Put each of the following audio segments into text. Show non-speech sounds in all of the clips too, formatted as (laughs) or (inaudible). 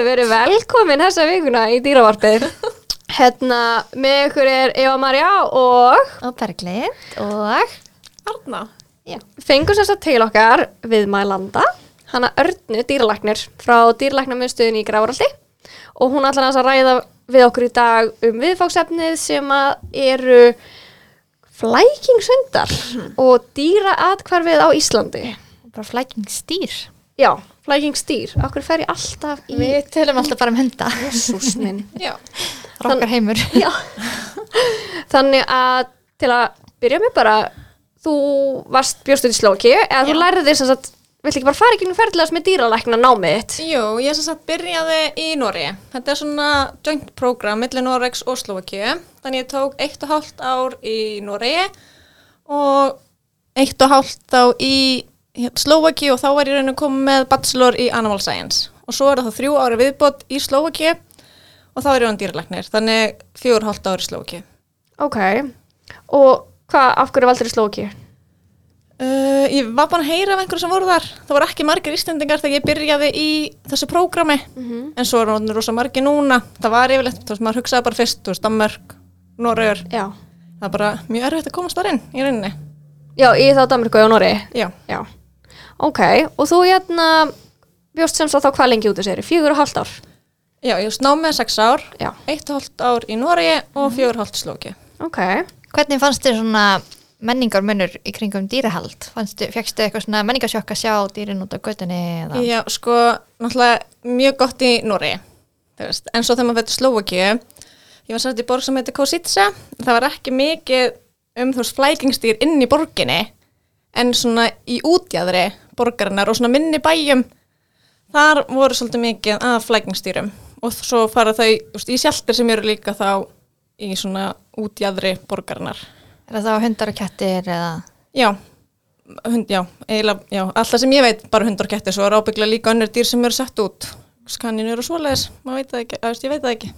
Herðu, verið velkomin þessa vikuna í dýravarpið. (laughs) Hérna, með ykkur er Eva Maria og Og Berglind og Arna. fengur sér satt til okkar við Mælanda, hana Örnu dýralæknir frá dýralæknarmiðstöðin í Gráraldi og hún ætlar að ræða við okkur í dag um viðfóksefnið sem að eru flækingshundar og dýraatkvarfið á Íslandi. bara flækingstýr. Já, flækingsdýr. Okkur fer ég alltaf í... Við tölum alltaf bara um hunda. (laughs) Rokkar heimur. Já. Þannig að til að byrja með bara, þú varst bjóstuð í Slóki, eða þú lærið þess að, vill ekki bara fara í gegnum ferðilegast með dýralækna námið þitt? Jú, ég sem sagt byrjaði í Nóri. Þetta er svona joint program millir Noregs og Slovakíu. Þannig ég tók eitt og hálft ár í Nóri og eitt og hálft á í Slovakíu og þá var ég raun að koma með bachelor í Animal Science. Og svo er það þrjú ári viðbót í Slovakíu og þá er ég án dýralæknir. Þannig og hálft ár í Slovakíu. Ok, og hvað, af hverju valdur í Slóki? Uh, ég var bara að heyra af einhverju sem voru þar. Það voru ekki margir Íslendingar þegar ég byrjaði í þessu prógrami. En svo er það rosa margir núna. Það var yfirleitt, þú veist, maður hugsaði bara fyrst, þú veist, Danmörk, Norröður. Það er bara mjög erfitt að komast þar inn í rauninni. Já, í þá Danmarku og Nóri? Já. Já. Ok, og þú hérna bjóst sem svo þá hvað lengi út þessi, fjögur og hálft ár? Já, ég sná með sex ár, Já. eitt og hálft ár í Noregi og fjögur og hálft í Slóki. Ok, Hvernig fannst þér svona menningarmunur í kringum dýrahald? Fjöxtu eitthvað svona menningarsjokk að sjá dýrin út á göttunni eða? Já, sko, náttúrulega mjög gott í Noregi. En svo þegar maður veitur Slókíu, ég var sætt í borg sem heitir Kosice, það var ekki mikið um, þú veist, flækingstýr inn í borginni, en svona í útjæðri borgarinnar og svona minni bæjum, þar voru svolítið mikið að flækingstýrum og svo fara þau, veist, í sjaltir sem eru líka þá í svona útjæðri borgarinnar. Er það þá hundar og kettir eða? Já, hund, já, já, alltaf sem ég veit bara hundar og kettir, svo er ábygglega líka önnur dýr sem eru sett út, skaninur og svoleiðis, maður veit það ekki, veist, ég veit það ekki.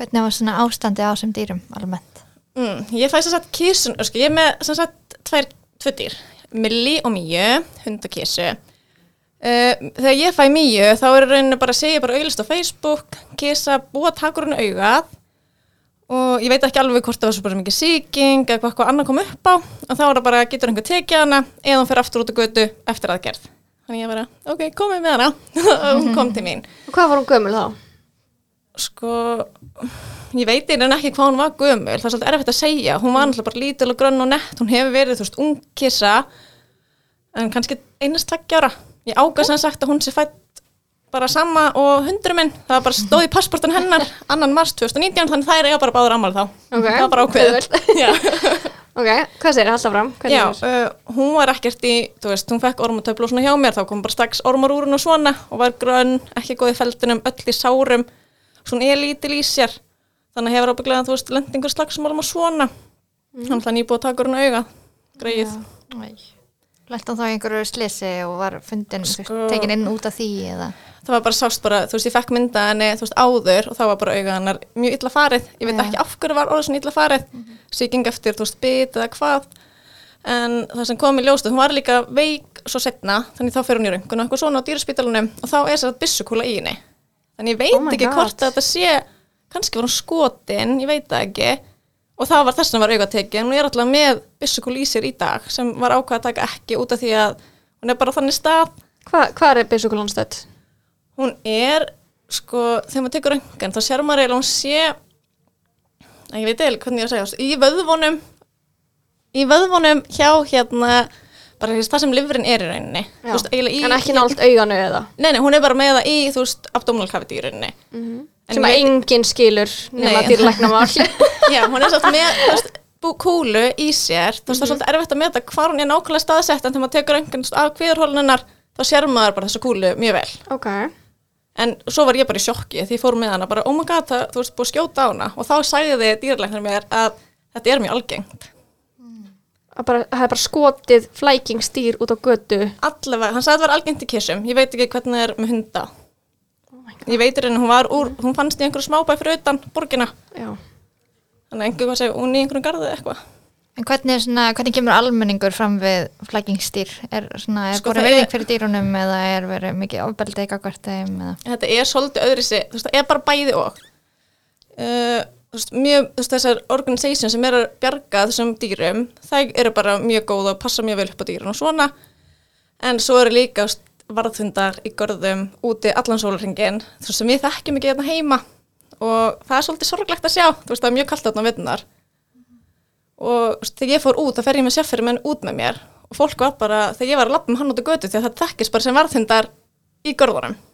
Hvernig var svona ástandi á þessum dýrum almennt? Mm, ég fæ sem sagt kísun, sko, ég er með sem sagt tvær, tvö dýr, Milli og Míu, hund og kísu. Uh, þegar ég fæ Míu þá er rauninu bara að segja bara auðlist á Facebook, kísa, búa takur hún augað og ég veit ekki alveg hvort það var svo bara mikið síking eða hvað, annað kom upp á og þá er það bara getur einhver tekið hana eða hún fer aftur út á götu eftir aðgerð. Þannig ég bara, ok, komið með hana og (laughs) hún kom til mín. og hvað var hún gömul þá? Sko, ég veit einhvern ekki hvað hún var gömul, það er svolítið erfitt að segja, hún var náttúrulega bara lítil og grönn og nett, hún hefur verið, þú veist, ungkissa, en kannski einast tveggjára. Ég ágast sem sagt að hún sé fætt bara sama og hundurum minn, það var bara stóð í passportin hennar, annan mars 2019, þannig þær eiga bara báður ammál þá. Ok, Það var bara ákveðið. (laughs) Já, (laughs) Ok, hvað segir, halda fram? Hvernig Já er? uh, hún var ekkert í, þú veist, hún fekk ormatöflu og svona hjá mér, þá kom bara strax ormar úr hún og svona og var grönn, ekki góð í feldinum, öll í sárum, svona er lítil í sér, þannig hefur ábygglega, þú veist, lendingur slagsmálum og svona, hann þannig búið að taka úr hún auga, greið. Lært hann þá einhverju slisi og var fundin, Sko- tekin inn út af því eða? Það var bara sást bara, þú veist, ég fekk mynda henni, þú veist, áður og þá var bara auga hennar mjög illa farið, ég veit Já. ekki af hverju var orðið svona illa farið, sýking eftir, þú veist, bit eða hvað, en það sem kom í ljóstu, hún var líka veik svo setna, þannig þá fer hún í röngun og eitthvað svona á dýraspítalunum og þá er sér að byssukúla í henni. Þannig ég veit Oh ekki God. hvort að þetta sé, kannski var hún skotin, ég veit það ekki, og það var þess að var augatekin, hún er alltaf með byssukúla í sér í dag sem var ákvað að taka ekki út af því að hún er bara þannig stað Hva, hvað er byssukulan stödd? hún er sko, þegar maður tekur röngan þá sér maður eiginlega hún sé að ég veit eiginlega hvernig ég að segja í vöðvunum í vöðvunum hjá hérna bara veist, það sem lifrin er í rauninni veist, í, En ekki nált auganu eða? nei, nei, hún er bara með það í, þú veist, abdominal cavity í rauninni En Sem að ég- enginn skilur nema Nei. dýrlæknamál. (laughs) já, hún er satt með þú veist, bú- kúlu í sér þú veist, það er svolítið erfitt að meta hvar hún er nákvæmlega staðsett en þegar maður tekur röngan af kviðurhóluninnar þá sér maður bara þessa kúlu mjög vel ok. En svo var ég bara í sjokki því fór með hana bara, oh my god, það, þú veist, búið skjóta á hana og þá sagði dýrlæknar mér að þetta er mjög algengt. Að Bara, það er bara skotið flækingstýr út á götu. Allavega, hann sagði að þetta var algengt í kissum, ég veit ekki hvernig það er með hunda. ég veit í rauninni, hún var úr, hún fannst í einhverju smábæ fyrir utan borgina, Já. þannig að einhver hvað segja, hún í einhverjum garði eða eitthvað. En hvernig, er svona, hvernig kemur almenningur fram við flækingsdýr? Er, svona, er Sko, það verið er- fyrir dýrunum eða er verið mikið ofbeldi gagvart þeim? Eða? þetta er svolítið öðri sig, þú veist, það er bara bæði og uh, veist, mjög, veist, þessar organisation sem er að bjarga þessum dýrum, það eru bara mjög góð og passa mjög vel upp á dýrun og svona. En svo eru líka veist, varðhundar í görðum úti allan sólringin, þú veist, sem við þekkjum ekki hérna heima. Og það er svolítið sorglegt að sjá, þú veist, það er mjög kallt þarna á veitunar og þegar ég fór út, þá fer ég með sérfyrir menn út með mér. Og fólk var bara, þegar ég var að lappa með hann út á götu því að það þekkist bara sem varðhundar í görðunum. Já,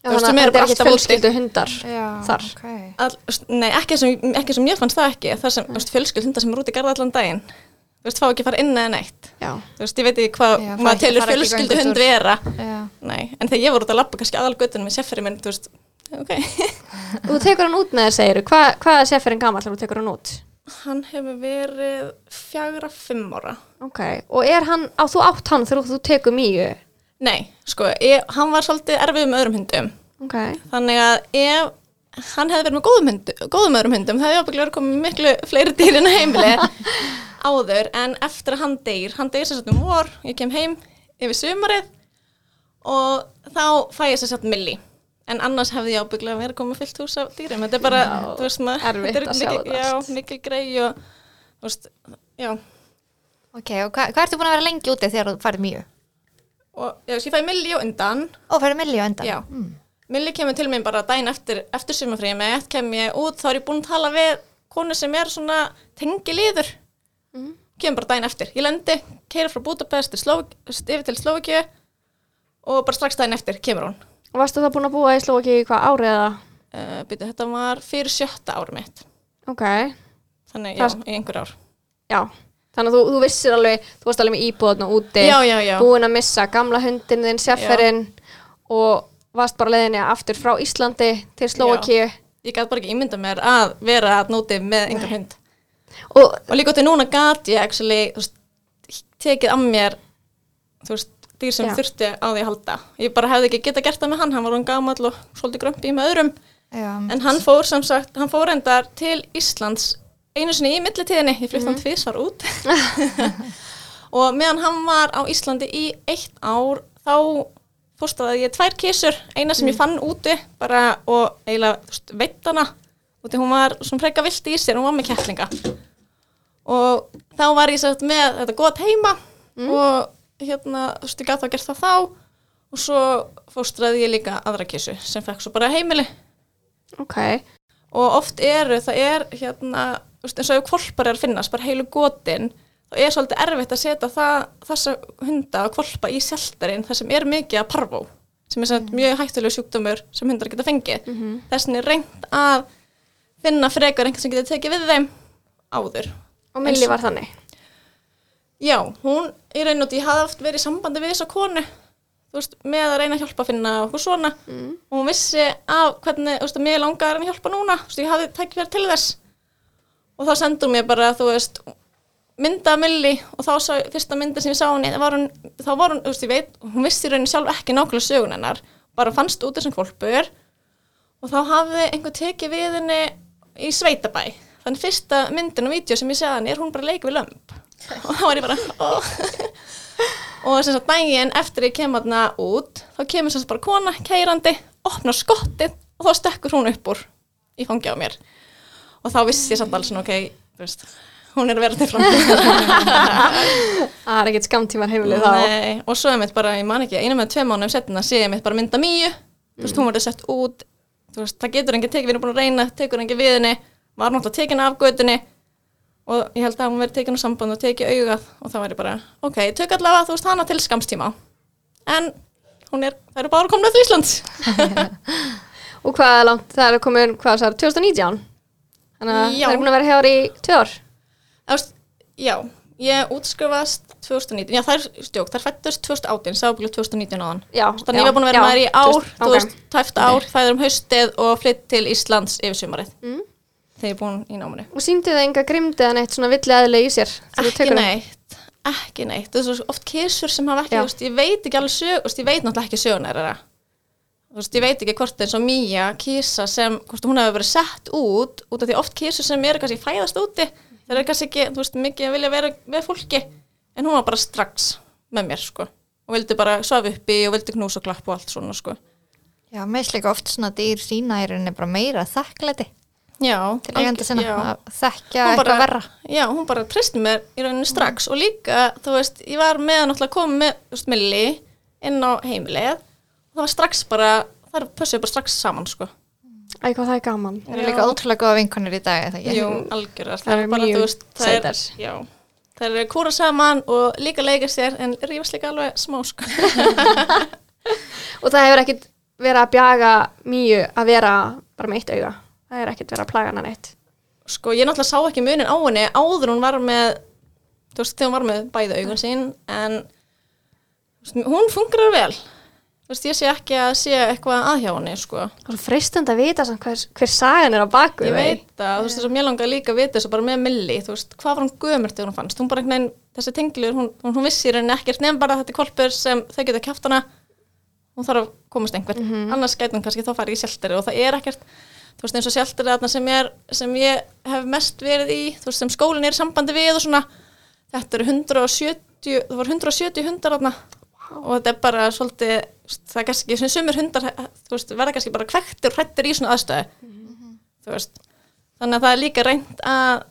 Þú veist, sem að eru er bara alltaf fjölskyldu hundar Já, þar. ok. All, nei, ekki sem, ekki sem ég fannst það ekki það sem, þú veist, fjölskyld hundar sem eru út í garða allan daginn þú veist, fá ekki að fara inn eða neitt. Já, þú veist, ég veit ekki hvað maður telur fjölskyldu hund vera. Já. nei, en þegar ég var út að labba kannski aðal göttunum með sefferi minn, þú veist, ok. Og (laughs) þú tekur hann út með þér segir Hva, hvað er sérferinn gamall þegar þú tekur hann út? hann hefur verið fjagra, fimm ára. Ok, nei, sko, ég, hann var svolítið erfið með öðrum hundum. Ok, þannig að ef hann hefði verið með góðum, hundu, góðum öðrum hundum það hefði ábygglega verið komið miklu fleiri dýrin á heimili (laughs) áður en eftir að hann deyr, hann deyr sér satt um vor ég kem heim yfir sumarið og þá fæ ég sér satt milli en annars hefði ég ábygglega verið komið fullt hús af dýrum. Þetta er bara, Já, þú veist maður þetta er að mikil- já, mikil grei og þú veist, já. Ok, og hvað, hvað ertu búin að vera lengi úti þegar þú farið mjög? Og já, svo ég fæ milli og undan Ó, farið milli á endan? Já. Milli kemur til mér bara daginn eftir, eftir sumafríði með ett kem ég út, þá er ég búin að tala við konu sem er svona tengi liður. Kemur bara daginn eftir. Ég lendi, keira frá Budapest yfir til Slovakíu og bara strax daginn eftir kemur hún. og varstu það búin að búa í Slovaki í hvað árið eða? Uh, byrju, þetta var fyrir sjötta ári mitt. Ok, Þannig, já, Það- í einhver ár. já Þannig að þú, þú vissir alveg, þú varst alveg með íbúðna úti Já, já, já. búin að missa gamla hundin þinn, sérferinn og varst bara leiðinni aftur frá Íslandi til Slovakíu Ég gæti bara ekki ímynda mér að vera að nóti með einhver hund. og Og líka til núna gat ég actually, veist, tekið af mér, veist, dýr sem þurfti á því að halda. Ég bara hefði ekki getað gert það með hann, hann var hann gamall og svolítið grömpi með öðrum. Já, En hann fór sem sagt, hann fór endar til Íslands einu sinni í millitíðinni, ég flytti hann tvisvar út. (laughs) og meðan hann var á Íslandi í eitt ár, þá fórstaði ég tvær kísur, eina sem ég fann úti bara og eiginlega, veitt hana. Úti. Hún var svona freka vilt í sér, hún var með kettlinga. Og þá var ég sagt með þetta gott heima og hérna, þú veist, ég gæti að gert það þá. Og svo fóstraði ég líka aðra kísu sem fekk svo bara heimili. Ok, og oft eru, það er hérna, eins og ef kvolpar er að finnast, bara heilu gotin, þá er svolítið erfitt að setja það, þessa hunda og kvolpa í sjaldarinn, það sem er mikið að parvó, sem er mm. mjög hættulega sjúkdómur sem hundar geta fengið. Mm -hmm. Þessin er reynd að finna frekar einhvern sem getur tekið við þeim áður. og Milli var þannig Já, hún í raun og því hafði oft verið í sambandi við þessa konu veist, með að reyna að hjálpa að finna okkur svona mm. og hún vissi af hvernig, veist, að mér langar að að hjálpa núna veist, ég hafði tækifæri til þess og þá sendur mér bara, þú veist mynda af Milli og þá sá, fyrsta mynda sem ég sá henni, var hún, þá var hún, þú veist, ég veit hún vissi í rauninni sjálf ekki nákvæmlega sögun hennar bara fannst út þessum kvolpur og þá hafði einhver tekið við henni í Sveitabæ. Þannig fyrsta myndin og vídeo sem ég segði henni er hún bara að leika við lömp (laughs) og þá var ég bara oh. og sem sagt daginn eftir ég kem aðna út þá kemur sem sagt bara kona keirandi opnar skottið og þá stekkur hún upp úr í fangi á mér og þá vissi ég samt alls ok þú veist, hún er að vera til framtíðar (laughs) það er ekkert skamtímar heimilið þá. Nei, og svo er mitt bara, ég man ekki, einu með tvei mánuðum setna sé ég mitt bara mynda mýju, þú veist, hún verður sett út, veist, það getur enginn tekið, við erum búin að reyna, tekur enginn við henni, var náttúrulega tekin af götunni og ég held að hún verið tekin á samband og tekið augað og þá var ég bara, ok, tök allavega, þú veist, hana til skamstíma, en hún er, það eru bara komin til Íslands. (laughs) og hvað er langt, það er komin, hvað það er 2019 þannig að Já. það er búin að vera hér í tvö ár Það veist, já, ég útskrifast 2019, já, það er stjók, það er fættust 2018, það var búin 2019 áðan. já, Þannig ég var búin að vera með þér í ár, þú ok. veist, tæft ár, það er um haustið og flytt til Íslands yfir sumarið. Mm. Þegar ég er búin í náminu. og síndi það enga grimdi eða neitt svona villi eðli í sér þú Ekki það? neitt, ekki neitt. Það er svo oft kísur sem hafa ekki, Já. þú ég veit ekki alveg sög, þú ég veit náttúrulega ekki sögunar þeirra. Þú veist, ég veit ekki hvort eins og Mía kísa sem, hvort hún hefur verið sett út, út af því oft kísur sem eru kannski fæðast úti, þeir eru kannski ekki, þú veist, mikið að vilja vera með fólki. En hún var bara strax með mér sko. Og vildi bara svafa uppi og vildi knúsa og klappa og allt svona sko. Já, líka oft svona dýr sína í rauninni bara meira þakklæti. Já, til eigandi sinna að þekkja Hún eitthvað verra. Já, hún bara tristi mér í rauninni strax. Og líka, þú veist, ég var með að náttúrulega koma með, það var strax bara, það pössuði bara strax saman, sko. Æ, hvað það er gaman. Það eru líka ótrúlega góða vinkonir í dag, eða ekki? Jú, algjörðar. Það eru mjög sætar. Já, það eru kúra saman og líka leika sér en rífast líka alveg smá, sko. (laughs) Og það hefur ekkit verið að bjaga mýju að vera bara með eitt auga. Það er ekkit verið að plaga hana neitt. sko, ég náttúrulega sá ekki munin á henni áður hún var með, þú veist, þegar hún var með bæði augun sín, en hún fungerar vel. Þú veist, ég sé ekki að sé eitthvað að hjá henni, sko. Það er freistund að vita hver, hver sagan er á baku. Ég veit að, þú veist, þess að mér langar líka að vita þessu bara með Milli, þú veist, hvað var hún gömur þegar hún fannst? Hún bara einhvern veginn, þessi tenglur, hún, hún, hún vissi í rauninni ekkert nefn bara að þetta er kolpur sem þau geta kæft hana, hún þarf að komast einhvern, annars gæti hún kannski þá farið í sjálfteri og það er ekkert, þú veist, eins og sjálfteri þarna sem, sem ég hef mest verið í, þú veist, sem skólinn er sambandi við og svona, þetta eru 170, það voru 170 hundar þarna. Og þetta er bara svolítið, það er kannski, sem sumir hundar, veist, verða kannski bara kvektir og hrættir í svona aðstöðu þú veist þannig að það er líka reynd að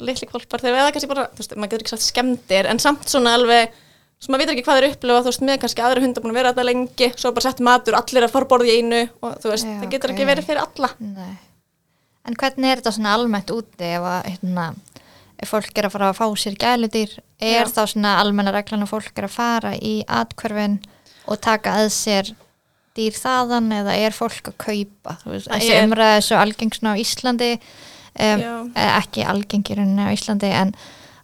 litli kvolpar þegar eða kannski bara veist, maður getur ekki sagt skemmtir en samt svona alveg sem maður veitur ekki hvað þeir upplifa veist, með kannski aðra hundar búin að vera þetta lengi svo bara sett matur, allir að fara borði í einu og veist, Já, það getur ok. ekki verið fyrir alla Nei. En hvernig er þetta svona almennt úti ef, að, hérna, ef fólk er að fara að fá sér gæludýr? Er Já. þá svona almenna reglan að fólk er að fara í atkverfin og taka að sér dýr þaðan eða er fólk að kaupa? Þessi umræði er svo algengsna á Íslandi, um, eh, ekki algengirinn á Íslandi en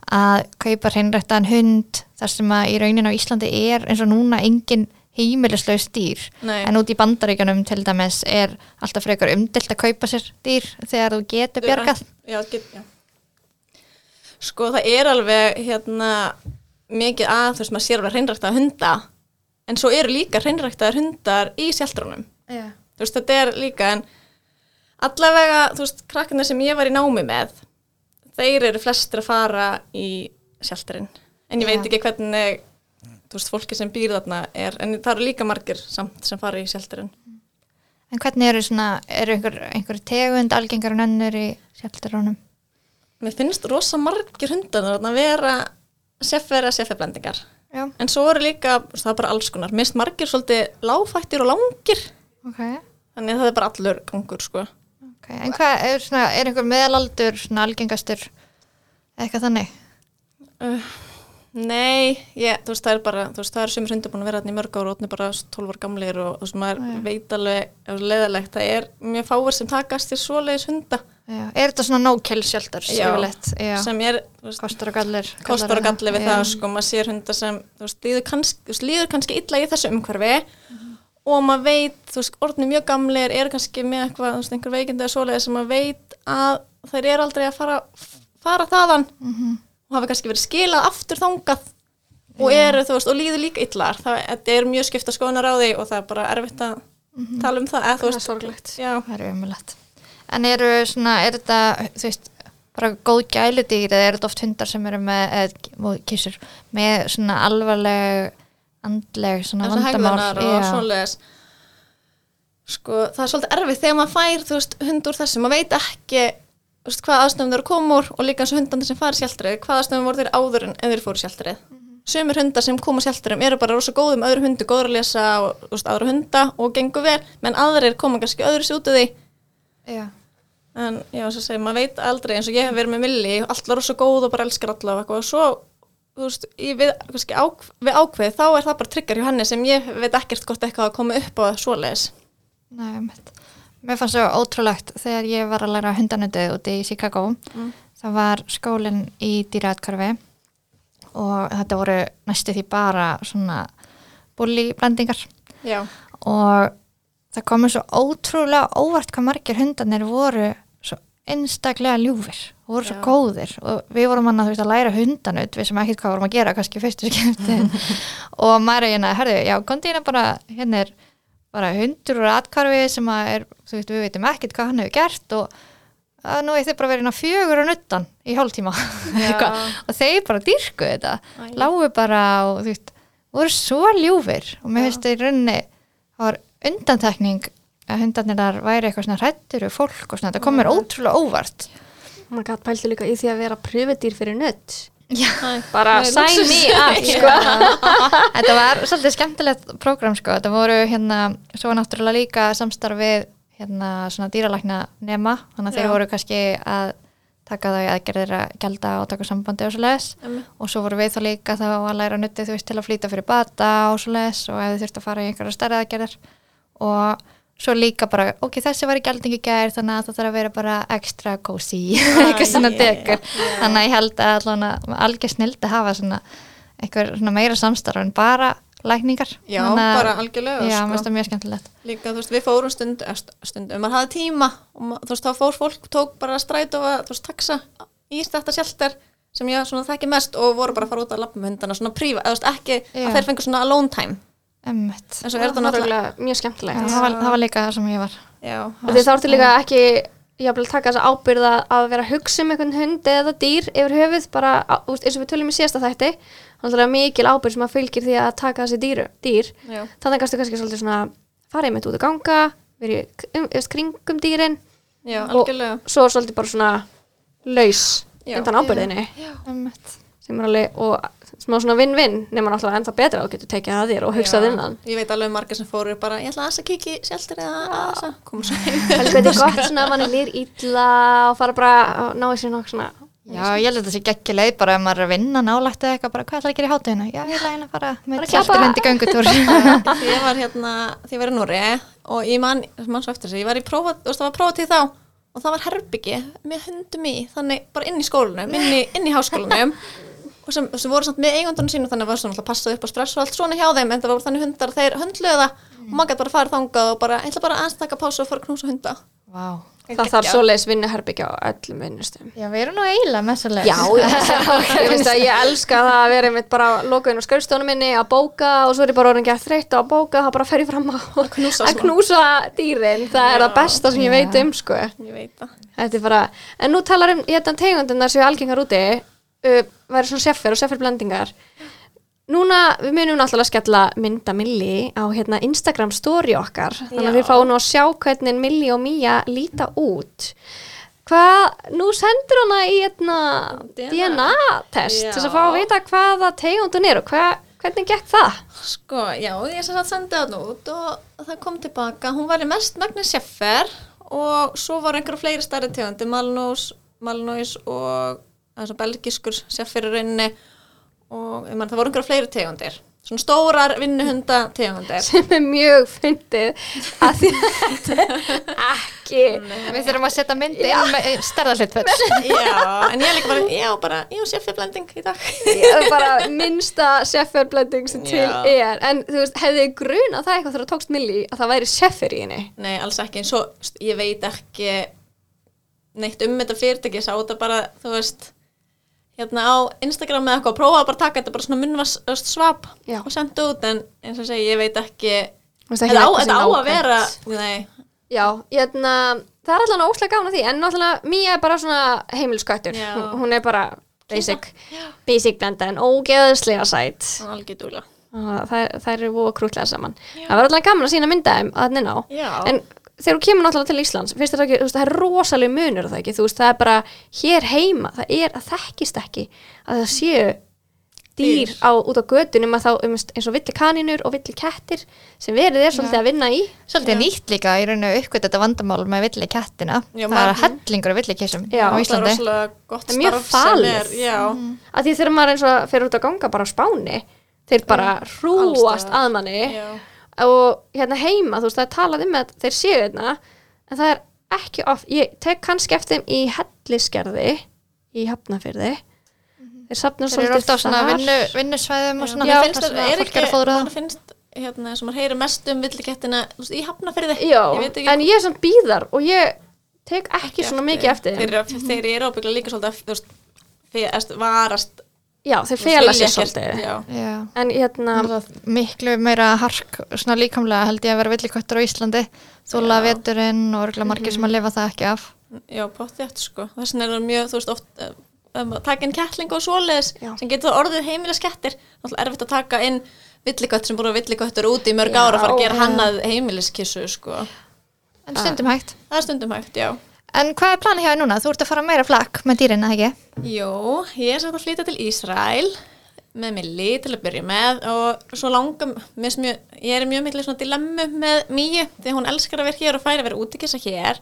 að kaupa hreinrættan hund þar sem að í raunin á Íslandi er eins og núna engin heimilislaus dýr. Nei. en út í bandaríkjunum til dæmis er alltaf frekar umdilt að kaupa sér dýr þegar þú getur bjargað. já, get, sko það er alveg hérna mikið að þú veist, maður sér alveg hreinræktaða hunda en svo eru líka hreinræktaðar hundar í sjaldrunum Já. þú veist, þetta er líka en allavega, þú veist, krakkarnir sem ég var í námi með þeir eru flestir að fara í sjaldurinn, en ég veit ekki hvernig þú veist, fólki sem býr þarna er, en það eru líka margir samt sem fara í sjaldurinn En hvernig eru svona, eru einhver, einhver tegund algengar en önnur í sjaldarónum? mér finnst rosa margir hundar þarna að vera seffera, sefferblendingar Já. en svo eru líka, það er bara alls konar minnst margir svolítið láfættir og langir Ok. þannig að það er bara allur gangur, sko ok. En hvað er svona, er einhver meðalaldur svona algengastur eitthvað þannig? Uh, nei, ég, þú veist, það er bara, þú veist, það er sumir hundir búin að vera þarna í mörg ára og ótni bara 12 ára gamlir og þú veist, maður veit alveg, leðalegt, það er mjög fáir sem takast til svoleiðis hunda Já. Er þetta svona no-kill shelter? Já. Já. sem er, veist, Kostar og gallir. kostar og galli við það, sko, maður sér hundar sem, veist, líður kannski, líður kannski illa í þessu umhverfi og maður veit, þú veist, orðni mjög gamlir, eru kannski með eitthvað, þú veist, einhver veikindi eða svoleiðis sem maður veit að þeir eru aldrei að fara, fara þaðan Mhm. og hafa kannski verið skilað aftur þangað og eru, þú veist, og líður líka illar það er mjög skipta skoðunar á því og það er bara erfitt að tala um það þú Það er veist, sorglegt. já, Það er umulett. En eru svona, er þetta, þú veist, bara góð gæludýr eða eru þetta oft hundar sem eru með, eða kísur, með svona alvarleg, andleg svona vandamál? sko, það er svolítið erfitt þegar maður fær, þú veist, hund úr þessu maður veit ekki, veist, hvað aðstöðum þeir úr og líka eins og hundandi sem fara sjálftrið hvað aðstöðum voru þeir áður en þeir fóru sjálftrið sumir hundar sem koma sjálftriðum eru bara rosa góðum öðru hundu, góður að lesa og, veist, aðra hunda og gengur vel menn aðrir koma kannski öðru af því Já. en já, svo segir, maður veit aldrei eins og ég hef verið með Milli, allt var rosa góð og bara elskar alla og svo veist, við, ák, við ákveð þá er það bara trigger hjá henni sem ég veit ekkert hvort eitthvað að koma upp á svoleiðis Nei, mitt. Mér fannst það ótrúlegt þegar ég var að læra hundanöndið úti í Chicago. Mm. Það var skólinn í dýraðkvarfi og þetta voru næstu því bara svona búlíblendingar já, og það komur svo ótrúlega óvart hvað margir hundarnir voru svo einstaklega ljúfir voru svo Já. góðir. Og við vorum hann að, þú veist, að læra hundanut við sem ekkert hvað vorum að gera kannski fyrstu skipti (laughs) og maður er hérna, herðu, já, kondi hérna bara hérna er bara hundur úr atkvarfi sem að er, þú veist, við veitum ekkert hvað hann hefur gert og að nú er þið bara verið á fjögur og nuttan í hálftíma. (laughs) Og þeir bara dýrku þetta. Lágu bara og þú veist voru svo ljúfir. Og mér finnst það í rauninni það var undantekning að hundarnir þar væri eitthvað svona hrættur og fólk og svona, þetta kom mér ótrúlega óvart. Man gæti pælti líka í því að vera pröfudýr fyrir nutt. Já, Bara Nei, sign me up, sko. (laughs) þetta var svolítið skemmtilegt prógram sko, þetta voru hérna, svo var náttúrulega líka samstarf við hérna svona dýralækna nema, þannig að þeir voru kannski að taka þau aðgerðir að gælda og taka sambandi og svo leis Einmitt. og svo voru við þá líka þá að læra nuttið þú veist til að flýta fyrir bata og svo leis og ef þið þurft að fara í einhverja stærri aðgerðir og svo líka bara, ok, þessi var í gældingu gær þannig að það þarf að vera bara extra cozy. (laughs) Eitthvað svona degur þannig að ég held að allan að algjör snild að hafa svona eitthvað svona meira samstarf en bara lækningar. Já, Þannig að- bara algjörlega, Já, sko. mér finnst það mjög skemmtilegt. Líka, þú veist, við fórum stund, eh, st- stund ef maður hafði tíma og þú veist, þá fór fólk, tók bara stræt og þú veist, taxa í þetta sjelter sem ég svona þekki mest og voru bara að fara út að lappa með hundana svona prífa, eða þú veist, ekki Já. að þeir fengur svona alone time Emmett en svo er þetta Það náttúrulega mjög skemmtilegt. það, var- það var líka það sem ég var. Já, því þá ertu líka ekki jafnvel taka þessa ábyrða að vera að hugsa um einhvern hund eða dýr yfir höfuð bara, á- þú veist, eins og við tölum í síðasta þætti þannig að mikil ábyrð sem að fylgir því að taka þessi dýr, dýr. já, þannig kannski kannski svolítið svona fara einmitt út að ganga verið um, um, kringum dýrin. Já, Og- algjörlega. svo er svolítið bara svona laus Já. undan ábyrðinni Emmett sem er alveg og smá svona vinn-vinn nema náttúrulega ennþá betra að þú getur tekið að þér og hugsað innan. Ég veit alveg margir sem fóru bara, ég ætla að kiki í sjelter eða að koma svo heim. Það er gott svona að mann er nýr illa og fara bara að ná sér nokk svona Já, ég held að þetta sé ekki leið bara ef maður er að vinna nálægt eða eitthvað bara hvað ætlar að gera í hátæðinu? Já, ég ætla að fara með að göngutúr. því (laughs) ég var hérna, því ég var í Núri og ég man, man svo eftir þessu, ég var í prófa, þú veist, það var prófatíð þá og það var herbyggi með hundum í, þannig bara inn í skólanum, inn í, inn í háskólanum og sem, sem voru samt með eigundunum sínu þannig að var svona alltaf passað upp á stress og allt svona hjá þeim en það voru þannig hundar að þeir höndluðu það. Og maður gæti bara farið þangað og bara, ég ætla bara aðeins að taka pásu og fara að knúsa hunda. Vá. það þarf svoleiðis vinnuherbyggja á öllum vinnustum Já, við erum nú eiginlega með svo leið. Já, (laughs) ég veist að ég elska það að vera einmitt bara lokuðin á skurðstofunum minni að bóka og svo er ég bara orðin ekki að þreytta að bóka þá bara fer ég fram að knúsa að knúsa dýrin. Það er það besta sem ég veit um sko. Ég veit það. Þetta er bara, en nú talar um hérna tegundunar sem er algengar úti uh, væri svona seffer og sefferblendingar Núna, við munum náttúrulega skella mynda Milli á hérna Instagram story okkar þannig að Já. við fáum nú að sjá hvernig Milli og Mía líta út Hvað, nú sendur hana í hérna DNA. DNA-test til þess að fá að Já. vita hvaða tegundun er og hva, hvernig gekk það? Sko, já, ég sem sagt sendi það út og það kom tilbaka, hún var í mest megnis sjeffer og svo var einhverju fleiri starri tegundi, Malnós, Malnós og þess að belgiskur sjeffer í rauninni og ég man, það voru einhverju fleiri tegundir, svona stórar vinnuhunda tegundir. (laughs) sem er mjög fyndið að því að (laughs) þetta er ekki Við þurfum að setja myndi inn með stærðarhlutföll. (laughs) já, en ég er líka bara, já, bara, já, sjefferblending í dag. Ég bara minnsta sefferblending sem til Já. er en þú veist, hefði þið grunað það eitthvað þegar það tókst milli að það væri seffer í henni Nei, alls ekki, en svo, ég veit ekki neitt um þetta fyrirtæki, ég sá þetta bara, þú veist, hérna á Instagram eða eitthvað, og prófaði bara að taka þetta bara svona munnvast svap Já. og senda út, en eins og segi, ég veit ekki, þetta á, sem þetta á að vera, nei, Já, hérna, það er alltaf óslega gána því en náttúrulega Mía er bara svona heimilskvættur Já. Hún- hún er bara basic basic blenda en ógeðslega sætt það er algjör dúla. það, eru búið krútlega saman það var alltaf gaman að sína myndaðum að þarna inn á Já. en þegar þú kemur náttúrulega til Íslands finnst þetta ekki, þú veist, það er rosalega munur það ekki, þú veist, það er bara hér heima, það er að þekkist ekki að það séu dýr á, út á götunum að þá um, eins og villi kaninur og villi kettir sem verið er svolítið að vinna í. Svolítið nýtt líka í rauninu uppgöt þetta vandamál með villi kettina. Já, það er hellingur af villi Já, á það er Íslandi. rosalega gott Það er mjög falið. er, já, að því þegar maður eins og fyrir út að ganga bara á spáni þeir bara hrúast Alls já, og hérna heima, þú veist, það er talað um að þeir séu hérna, en það er ekki oft, ég tek kannski eftir þeim í helliskerði, í hafnafyrði þeir safna Þeir eru ofta á þar. vinnusvæðum og já, svona. mér finnst þar það, sem að er fólk ekki, það. finnst, hérna, sem maður heyrir mest um villikettina, í hafnafyrði, Já, ég veit ekki en ég er svona býðar og ég tek ekki, svona mikið eftir þeir, eru- ábygglega líka svolítið að, varast Já, þeir fela sér svolítið já. En hérna, miklu meira hark svona líkamlega held ég að vera villikvættur á Íslandi þóla Já. veturinn og örgulega margir sem að lifa það ekki af Já, pottjætt sko. Þess vegna er það mjög, þú veist, oft uh, um, að taka inn kettling og svoleiðis Já. sem getur það orðið heimiliskettir. Það er erfitt að taka inn villigött sem búið villigöttur úti í mörg Já, ára að fara að gera hannað heimiliskissu sko. En stundum hægt. Það er stundum hægt, já. En hvað er planið hjá þér núna? Þú ert að fara meira flakk með dýrin, eða ekki? Jú, ég er satt að flytja til Ísrael með Milli til að byrja með og svo finnst mjög, ég er í mjög miklu svona dilemmu með Míu því að hún elskar að vera hér og færi að vera útikissa hér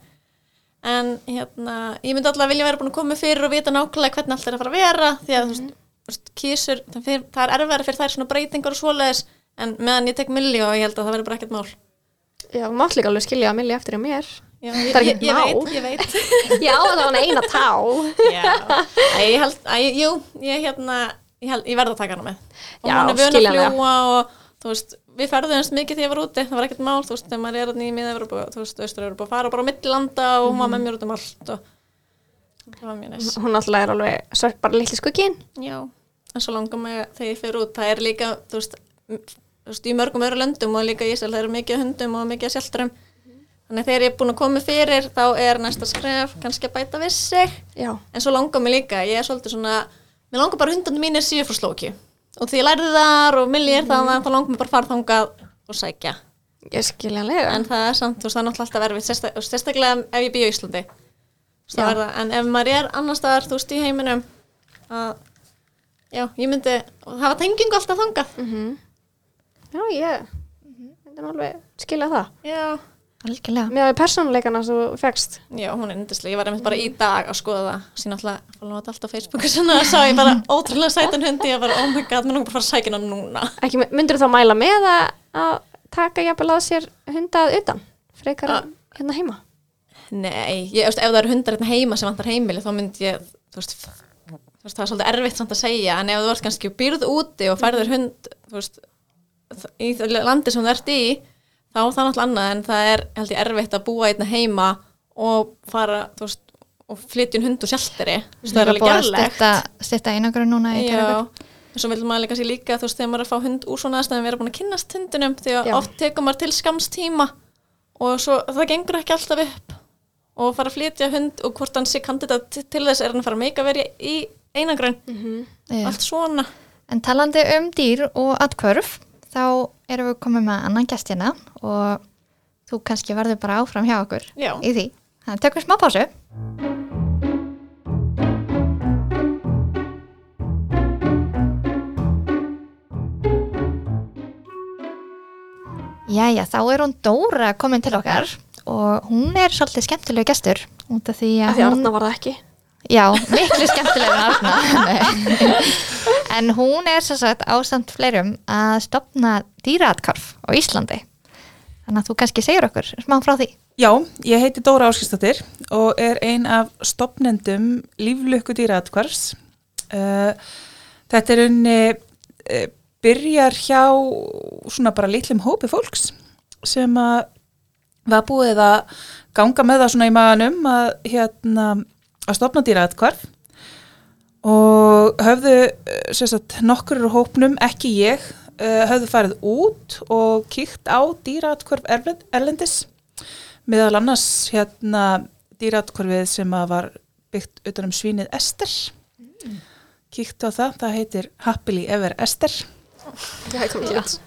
en hérna, ég myndi alltaf vilja vera búin að koma fyrir og vita nákvæmlega hvernig allt er að fara að vera því að þú veist, þú veist, kísur, það, fyrir, það er erfæri fyrir þær svona breytingar og svoleiðis en meðan ég tek Milli og ég held að það verður bara ekkert mál Já, mátt líka alveg skilja að milli eftir í mér. Já, ég, ég, ég veit, ég veit Já, það var eina tá. Já, Æ, ég held, æ, jú, ég hérna, ég, held, ég verð að taka hana með. Og Já, hún er vön að skiljanlega. fljúa og, þú veist, við ferðumst mikið þegar ég var úti, það var ekkert mál, þú veist, þegar maður er hérna í miða-Evropu, þú veist, austur-Evropu, fara bara á millilanda og hún var með mér út um allt og það var mjög næst. Hún alltaf er alveg svart bara litli skugginn. Já, en svo langar mig þegar ég fyrir út, það er líka, þú veist, m- þú veist, í mörgum öru löndum og líka í Ísrael, það eru mikið af hundum og mikið af sjálftrum. Þannig að þegar ég er búin að koma fyrir, þá er næsta skref kannski að bæta við sig. Já. En svo langar mig líka, ég er svolítið svona, mér langar bara hundandi mínir síður frá slóki. Og því ég lærði þar og Milli er það, þá langar mig bara að fara þangað og sækja. Ég skiljanlega. En það er samt, þú veist, það er náttúrulega alltaf erfitt, sérstak, sérstaklega ef ég býð á Íslandi. Það er það. En ef maður er annar staðar, þú veist, í heiminum, að, já, ég myndi hafa tengingu alltaf þangað. Mhm. Já, ég myndi alveg skilja það. Já. Algjörlega. Með að persónuleikana sem þú fegst. Já, hún er yndislega, ég var einmitt bara í dag að skoða það síðan alltaf, fólum þetta alltaf á Facebooku svona, sá ég bara (laughs) ótrúlega sætan hundi ég var, oh my god, mér langar bara að sækja hana núna Ekki, myndur þú þá mæla með að, að taka jafnvel að sér hundað utan? Frekar Ah. en hérna heima? Nei, ég, veist, ef það eru hundar hérna heima sem vantar heimili þá myndi ég, þú veist, þú veist það er svolítið erfitt samt að segja, en ef þú ert kannski býrð úti og færður hund þú veist, í það landi sem þú ert í þá er það náttúrulega annað en það er held ég erfitt að búa hérna heima og fara, þú veist og flytja inn hund og sjálteri það er alveg gerlegt Styrta einangrun núna í Keflavík. en svo vil maður líka sér líka þú veist, þegar maður er að fá hund úr svona aðstæðum vera búin að kynnast hundinum, því að Já. oft tekur maður til skamstíma og svo það gengur ekki alltaf upp og fara að flytja hund og hvort hann sé kandidat til þess er hann að fara að meika verið í einangrun, Já. allt svona En talandi um dýr og atkvörf, þá erum við komið með annan gestina og þú kannski verður bara áfram hjá okkur Já. í því. Þannig tökum við smá pásu. Jæja, þá er hún Dóra komin til okkar og hún er svolítið út af því Af að því að hún... Arna var það ekki. Já, miklu skemmtilegur en hún er sem sagt ásamt fleirum að stopna dýraatkarf á Íslandi. Þannig að þú kannski segir okkur smá frá því. Já, ég heiti Dóra Áskistóttir og er ein af stopnendum líflökku dýraðkvars. Uh, þetta er unni uh, byrjar hjá svona bara litlum hópi fólks sem að var búið að ganga með það svona í maganum að, hérna, að stopna dýraðkvarf og höfðu eh, sagt, nokkur úr hópnum, ekki ég, uh, höfðu farið út og kíkt á dýraðkvarf erlendis meðal annars hérna dýratkvarfið sem að var byggt utan um svínið Ester. Kíktu á það, það heitir Happily Ever Ester. Er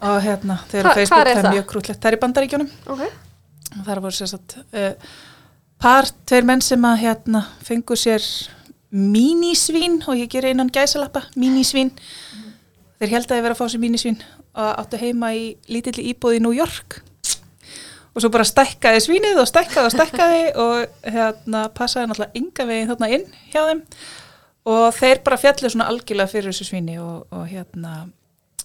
og hérna, þau Hva- Facebook, er það er mjög krútlegt það er í bandaríkjunum. Ok. og það voru sér satt uh, par, tveir menn sem að hérna fengu sér mínisvín og ég ger einan gæsalappa mínisvín þeir held að ég vera að fá sér mínisvín og áttu heima í lítilli íbúð í New York. Og svo bara stækkaði svínið og stækkaði og stækkaði (laughs) og hérna passaði náttúrulega ynga veginn þarna inn hjá þeim. Og þeir bara fjallu svona algjörlega fyrir þessu svíni og, og hérna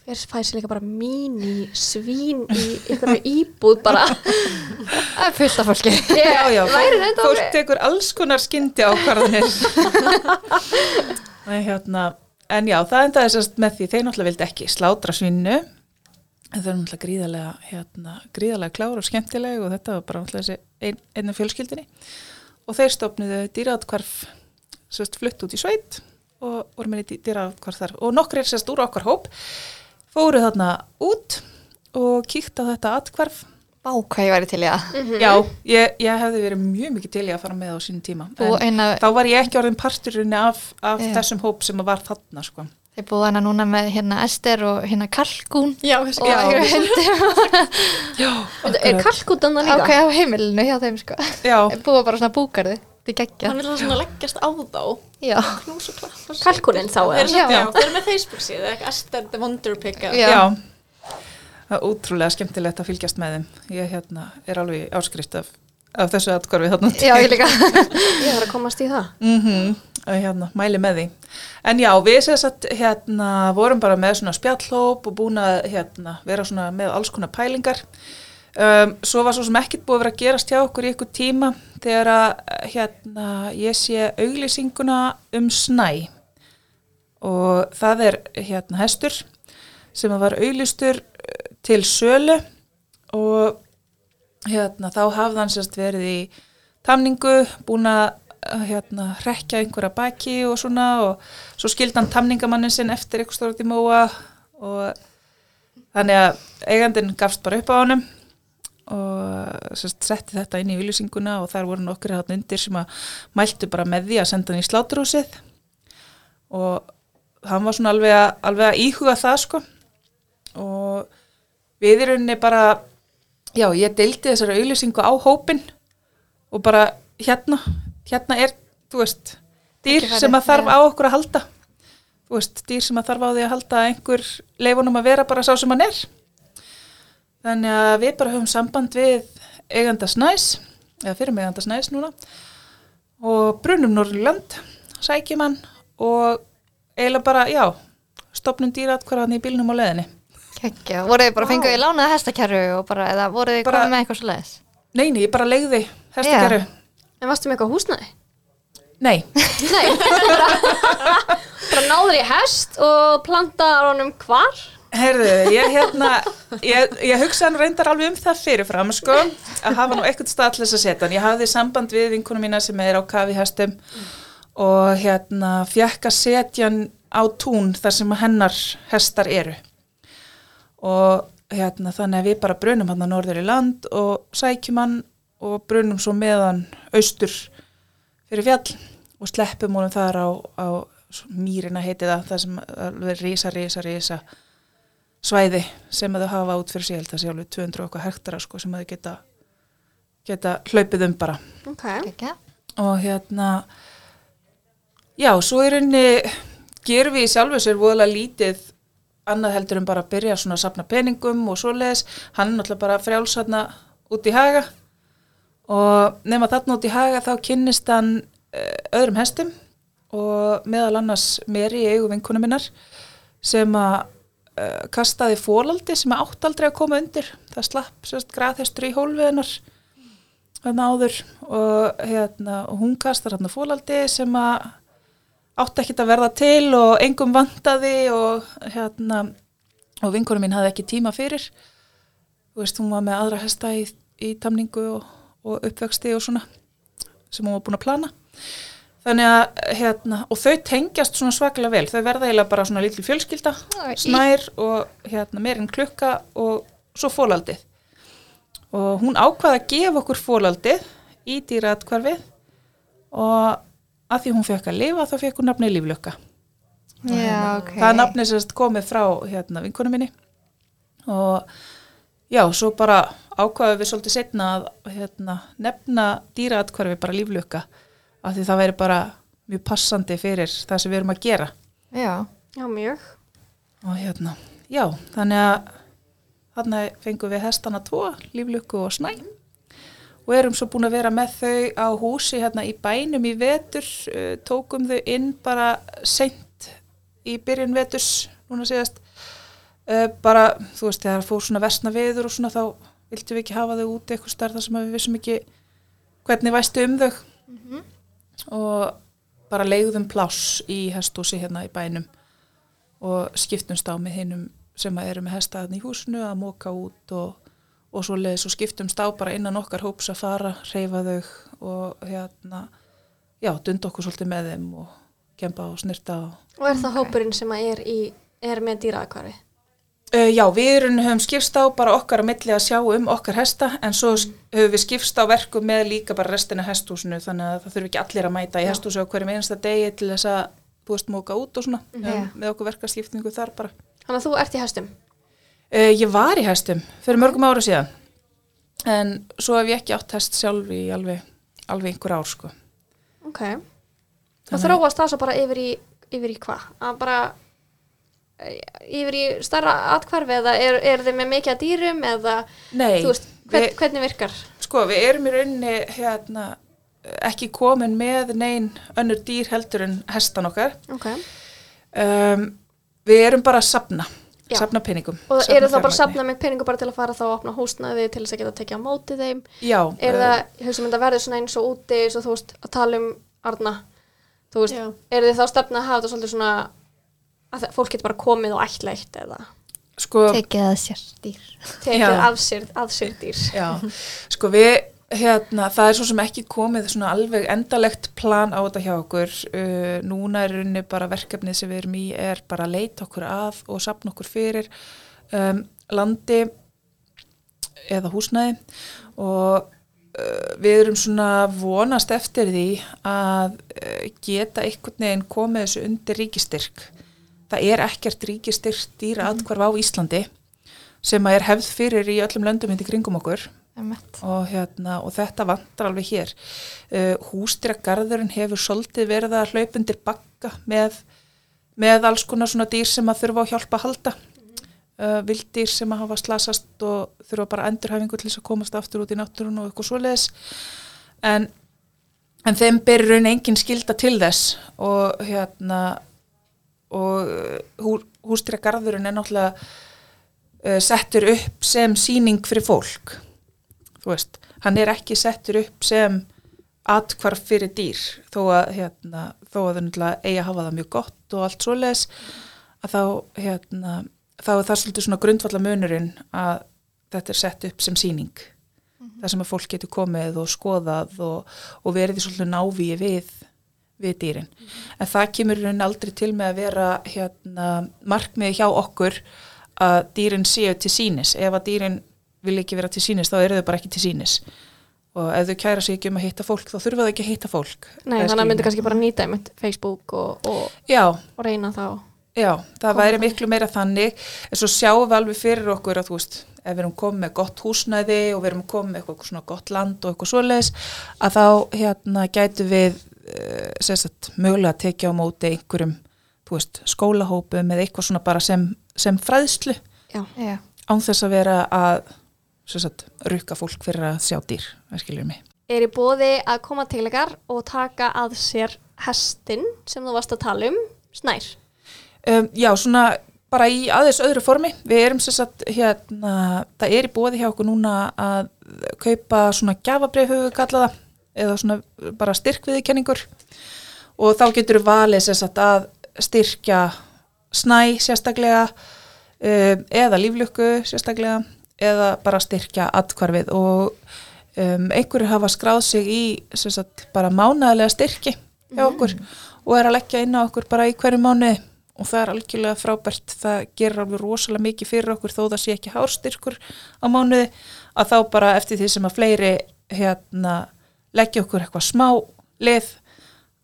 Er fæði sér líka bara míní svín í ykkur íbúð bara. Það er fullt af fólki. Já, já, fólk, tekur alls konar skyndi ákvarðanir. En, hérna, en já, það endaði sérst með því þeir náttúrulega vildi ekki slátra svinnu en þau eru náttúrulega gríðarlega hérna, gríðarlega klár og skemmtileg og þetta var bara náttúrulega þessi ein, einu fjölskyldinni og þeir stopnuðu dýraðkvarf sérst flutt út í sveit og voru með dýraðkvarf þar. Og nokkur er sérst úr okkar hóp fóru þarna út og kíkt á þetta atkvarf Bá hvað ég væri til í það. Já, ég, ég hefði verið mjög mikið til í að fara með á sínum tíma. Eina, þá var ég ekki orðin parturinn af, af Já. þessum hóp sem var þarna, sko. þeir búið hana núna með hérna Ester og hérna Kalkún. Já, Og já. hindi. (laughs) Er kalkutanna líka? Ok, á heimilinu hjá þeim sko. Já, Búið bara svona búkarði. Þetta er geggja. Hann vil það svona leggjast á þá. Já. Knús og klapp. Kalkunin þá eða? Já. já, þeir eru með Facebook síðu, ekki Esther the Wonder Pig. eða- Já. já. Það er útrúlega skemmtilegt að fylgjast með þeim. Ég hérna, er alveg áskrift af, af þessu atkvarfi þarna. Já, ég líka. (laughs) Ég þarf að komast í það. Mm hérna, mæli með því. En já, við sér satt hérna, vorum bara með svona spjallhóp og búin að hérna, vera svona með alls konar pælingar. Um, svo var svo sem ekkert búið að vera að gerast hjá okkur í ykkur tíma þegar að hérna, ég sé auglýsinguna um snæ. Og það er hérna hestur sem var auglýstur eh, til sölu. Og hérna, þá hafði hann sérst verið í tamningu, búin að að, hérna, rekja einhverja baki og svona. Og svo skildi hann tamningamannin sinn eftir eitthvað stórt í móa. Og þannig að eigandinn gafst bara upp á honum og setti þetta inn í viljusinguna og þar voru nokkur hann undir sem að mæltu bara með því að senda hann í sláturhúsið. Og hann var svona alveg að, alveg að íhuga það sko. Og við í rauninni bara já, ég deildi þessari auðlýsingu á hópin og bara hérna hérna er, þú veist dýr sem að þarf á okkur að halda. Þú veist, dýr sem að þarf á því að halda einhver leifunum að vera bara sá sem hann er þannig að við bara höfum samband við eiganda snæs eða fyrir með eiganda snæs núna og brunum Norrland sækjum hann og eiginlega bara, já stopnum dýrat hverjan í bílnum á leðinni Geggja. Voruð þið bara fenguð í lánaða hestakjæru og bara, eða voruð þið komið með eitthvað svo leiðis? Nei, nei, ég bara legði hestakerru. En varstu með eitthvað húsnæði? Nei, Nei, bara, (laughs) bara náður í hest og plantaðar honum hvar? Heyrðu, ég hérna, ég, ég hugsaði nú reyndar alveg um það fyrirfram, sko, að hafa nú eitthvað stað til þess að setja hann. Ég hafði samband við vinkunum mína sem er á kafi hestum og hérna fjekk að setja hann á tún þar sem hennar hestar eru. Og hérna þannig að við bara brunum hann að norður í land og sækjum hann og brunum svo með hann austur fyrir fjall og sleppum honum þar á, á mýrina heiti það, það sem alveg rísa, rísa, rísa svæði sem að þau hafa út fyrir að það sé alveg 200 okkar hektara sko sem að þau geta, geta hlaupið um bara Ok. Geggja. og hérna já, svo í rauninni gerum við í sjálfu sér voðalega lítið annað heldur en bara að byrja svona að sapna peningum og svoleiðis, hann er náttúrulega bara frjálsatna út í haga og nema þarna út í haga þá kynnist hann uh, öðrum hestum og meðal annars mér í eigu vinkonu minnar sem að uh, kastaði fólaldi sem átt aldrei að koma undir. Það slapp sérst graðhestur í hólfiðunar þarna áður og, hérna, hún kastar hérna fólaldi sem að átti ekkert að verða til og engum vandaði og hérna og vinkonum mín hafði ekki tíma fyrir. Þú veist, hún var með aðra hesta í, í tamningu og, og uppvexti og svona sem hún var búin að plana þannig að hérna, og þau tengjast svona svaklega vel, þau verða eiginlega bara svona lítil fjölskylda, Æ, snær og hérna meirinn klukka og svo fólaldið og hún ákvaða að gefa okkur fólaldið í dýratkvarfið og að því hún fekk að lifa þá fekk hún nafnið líflökka. Já, ok. það er nafnið sérst komið frá hérna vinkonu minni. Og já, svo bara ákvaðum við svolítið setna að hérna, nefna dýraatkvarfi bara líflökka af því það væri bara mjög passandi fyrir það sem við erum að gera. Já. Já, mjög. og hérna, já, þannig að þannig fengum við hestana tvo, líflökku og snæ. Og erum svo búin að vera með þau á húsi hérna í bænum í vetur. Uh, tókum þau inn bara seint í byrjun veturs núna síðast. Uh, bara, þú veist, þegar fór svona versna veður og svona þá vildum við ekki hafa þau úti eitthvað starf þar sem við vissum ekki hvernig væstu um þau og bara leiðum pláss í hestúsi hérna í bænum og skiptumst á með hinnum sem að eru með hestaðan í húsinu að móka út og, og svo leiðis og skiptumst á bara innan okkar hóps að fara, reyfa þau og hérna, já, dunda okkur svolítið með þeim og kempa og snirta og Og er það hópurinn sem að er, í, er með dýraðakvarfi? Uh, já, við höfum skipst á bara okkar á milli að sjá um okkar hesta en svo mm. höfum við skipst á verku með líka bara restina hesthúsinu þannig að það þurfi ekki allir að mæta í Já. hesthúsu á hverjum einasta degi til þess að búist móka út og svona Mhm. um, Já. með okkur verkaskiptingu þar bara. Þannig að þú ert í hestum. Uh, ég var í hestum fyrir mörgum ára síðan en svo hef ég ekki átt hest sjálf í alveg, alveg einhver ár sko. Ok. Og Þannig- þróast það svo bara yfir í, í hvað? Að bara yfir í starra atkvarfi eða er, er þið með mikið að dýrum eða Nei, veist, hvern, við, hvernig virkar? sko við erum í rauninni hérna, ekki komin með nein önnur dýr heldur en hestan okkar Ok. um, við erum bara að sapna Já. sapna peningum Og eru það bara fjármagni. safna með peningu bara til að fara þá að opna húsnaði til þess að geta tekið á móti þeim? já, Er uh, það, ég hugsa um þetta verður svona eins og úti eins og þú veist, að tala um Arna, þú veist, Já. er þið þá stefna að hafa þetta svolítið svona að það- fólk getur bara komið og ættleitt eða sko, tekið að sér dýr. tekið af sér, að sér dýr? já, sko við hérna, það er svo sem ekki komið svona alveg endalegt plan á þetta hjá okkur. Uh, núna er rauninni bara verkefnið sem við erum í er bara að leita okkur að og sapna okkur fyrir um, landi eða húsnæði. Og uh, við erum svona vonast eftir því að uh, geta einhvern veginn komið þessu undir ríkistyrk. Það er ekkert ríkistyrk dýra atkvarf á Íslandi sem að er hefð fyrir í öllum löndum hindi kringum okkur og, hérna, og þetta vantar alveg hér. Uh, Hústýragarðurinn hefur svolítið verið að hlaupundir bakka með, með alls konar svona dýr sem að þurfa á hjálpa að halda. Uh, vildýr sem að hafa slasast og þurfa bara endurhæfingu til þess að komast aftur út í náttúrun og eitthvað svoleiðis. En, en þeim byrjur raun engin skilda til þess og hérna og hú, hústýragarðurinn er náttúrulega uh, settur upp sem síning fyrir fólk þú veist, hann er ekki settur upp sem atkvarf fyrir dýr þó að, hérna, þó að það náttúrulega eigi að hafa það mjög gott og allt svoleiðis að þá, hérna, þá er það svolítið svona grundvalla munurinn að þetta er sett upp sem síning þar sem að fólk getur komið og skoðað og, og verið svolítið návíi við, við dýrin. En það kemur rauninni aldrei til með að vera hérna, markmiði hjá okkur að dýrin séu til sínis. Ef að dýrin vil ekki vera til sínis þá eru þau bara ekki til sínis. Og ef þau kæra sig ekki um að hitta fólk þá þurfa þau ekki að hitta fólk. Nei, þannig að skilurðu. kannski bara nýta einmitt Facebook og, og, og reyna þá. Já, það væri miklu meira þannig en svo sjáum við alveg fyrir okkur að þú veist, ef við erum komið með gott húsnæði og við erum komið með eitthvað svona gott land og eitthvað svoleiðis, að þá hérna gætu við uh, sérstætt mögulega að tekja á móti einhverjum, veist, skólahópum eða eitthvað svona bara sem, sem fræðslu Já. Já. án þess að vera að sérstætt rukka fólk fyrir að sjá dýr. Er í bóði að koma til ykkar og taka að sér hestin sem þú varst að tala um, snær. Um, já, svona bara í aðeins öðru formi. Við erum sem sagt, hérna, það er í bóði hjá okkur núna að kaupa svona gjafabrif höfu kallaða eða svona bara styrkviðikenningur og þá getur við valið sagt að styrkja snæ sérstaklega um, eða líflöku sérstaklega eða bara styrkja atkvarfið og um, einhverju hafa skráð sig í sagt bara mánaðlega styrki hjá okkur og er að leggja inn á okkur bara í hverju mánuði. Og það er algjörlega frábært, það gerir alveg rosalega mikið fyrir okkur þó það sé ekki hárstyrkur á mánuði að þá bara eftir því sem að fleiri hérna leggja okkur eitthvað smá lið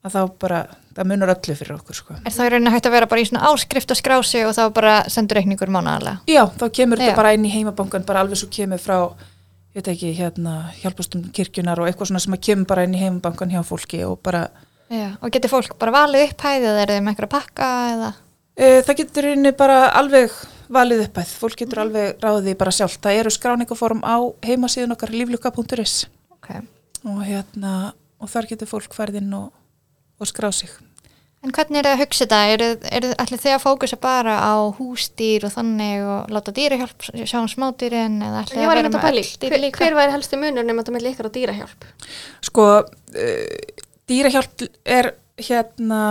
að þá bara, það munur öllu fyrir okkur sko. Er það í rauninni hægt að vera bara í svona áskrift og skrási og þá bara sendur reikningur mánaðarlega? Já, þá kemur þetta bara inn í heimabankan bara alveg svo kemur frá ég veit ekki, hérna, hjálpastum kirkjunar og eitthvað svona sem að kemur bara inn í heimabankan hjá fólki og bara Já. Og getur fólk bara valið upphæðið eða er þið með einhverja pakka eða? e, það getur inni bara alveg valið uppæð, fólk getur alveg ráðið bara sjálft, það eru skráningaform á heimasíðun okkar. Og hérna og þar getur fólk farið inn og, og skrá sig En hvernig er það að hugsa þetta? Er, er allir þið að fókusa bara á húsdýr og þannig og láta dýrahjálp sjá um smádýrin eða var að vera að með öll dýr hver, líka? hver væri helstu munur nema þetta með ykkar og dýrahjálp? sko uh, dýrahjálp er hérna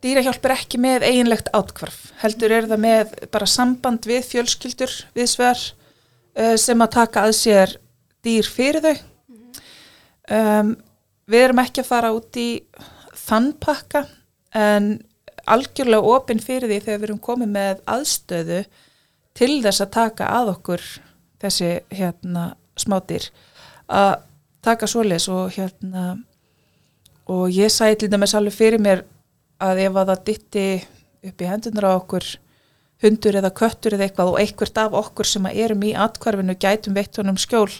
dýrahjálp er ekki með eiginlegt átkvarf heldur er það með bara samband við fjölskyldur við sver uh, sem að taka að sér dýr fyrir þau um, við erum ekki að fara út í þann pakka en algjörlega opinn fyrir því þegar við erum komið með aðstöðu til þess að taka að okkur þessi hérna smátir að taka svoleiðis og hérna og ég sæði til dæmis alveg fyrir mér að ef að það dytti upp í hendunar á okkur hundur eða köttur eða eitthvað og einhvert af okkur sem erum í atkvarfinu gætum veitt honum skjól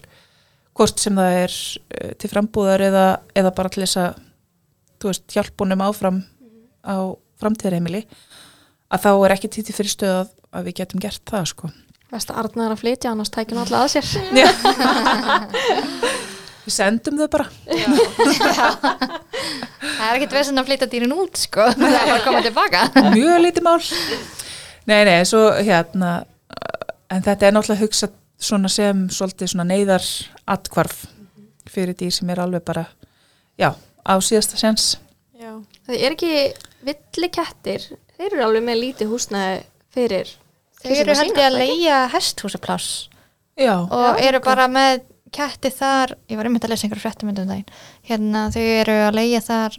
hvort sem það er uh, til frambúðar eða, eða bara til þess að þú veist, hjálpunum áfram á framtíðarheimili að þá er ekki títi fyrir stöð að, að við getum gert það sko. Vest að Arna er að flytja, annars tækir hún alltaf að sér. (laughs) Við sendum þau bara. (laughs) Það er ekkert vesend að flytja dýrin út sko, (laughs) það er bara að koma tilbaka. mjög lítið mál. Nei, nei, svo hérna en þetta er náttúrulega hugsað svona sem svolítið svona neyðar atkvarf fyrir dýr sem er alveg bara já, á síðasta sens Já. Það er ekki villi kettir, þeir eru alveg með lítið húsnæði fyrir Þau eru held ég að leia hesthúsapláss já, og Já, eru bara með ketti þar, ég var einmitt að lesa einhverju fréttumundum daginn, hérna þau eru að leia þar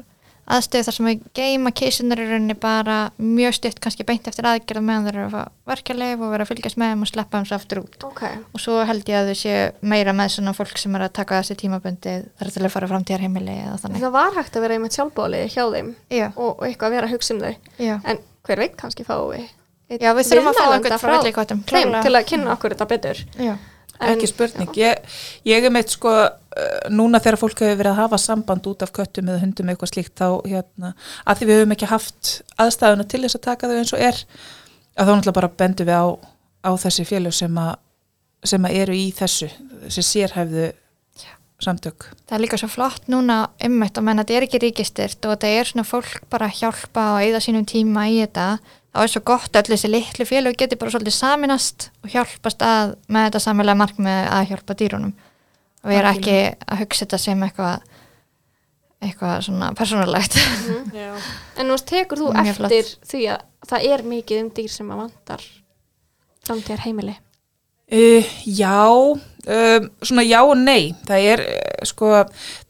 aðstöðu þar sem við geima kísunar í rauninni bara mjög stutt kannski beint eftir aðgerð meðan þeir eru að fá verkefleif og vera að fylgjast með þeim og sleppa þeim svo aftur út Ok, og svo held ég að þau séu meira með svona fólk sem er að taka þessi tímabundið þar til að fara framtíðar heimili eða þannig það var hægt að vera einmitt sjálfbóli hjá þeim Já, og, og eitthvað að vera að hugsa um þau. já. En hver veit kannski fáum við Já, við þurfum að fá einhvern frá þeim til að kynna okkur þetta betur. Já. En- ekki spurning. Ég, ég er meitt sko uh, núna þegar fólk hefur verið að hafa samband út af köttum eða hundum eitthvað slíkt þá hérna, að því við höfum ekki haft aðstæðuna til þess að taka þau eins og er að þá náttúrulega bara bendum við á, á þessi félög sem að, sem að eru í þessu þessi sérhæfðu samtök. Það er líka svo flott núna ymmett að menna þetta er ekki ríkistyrt og þetta er svona fólk bara að hjálpa og eigða sínum tíma í þetta þá er svo gott að öll þessi litlu félög geti bara svolítið saminast og hjálpast að með þetta samilega markmið að hjálpa dýrunum og við erum ekki að hugsa þetta sem eitthvað eitthvað svona persónulegt (laughs) Já. En nú tekur þú Mjög flott. eftir því að það er mikið um dýr sem að vantar framtíðar heimili. Uh, já, um, svona já og nei. Það er, uh, sko,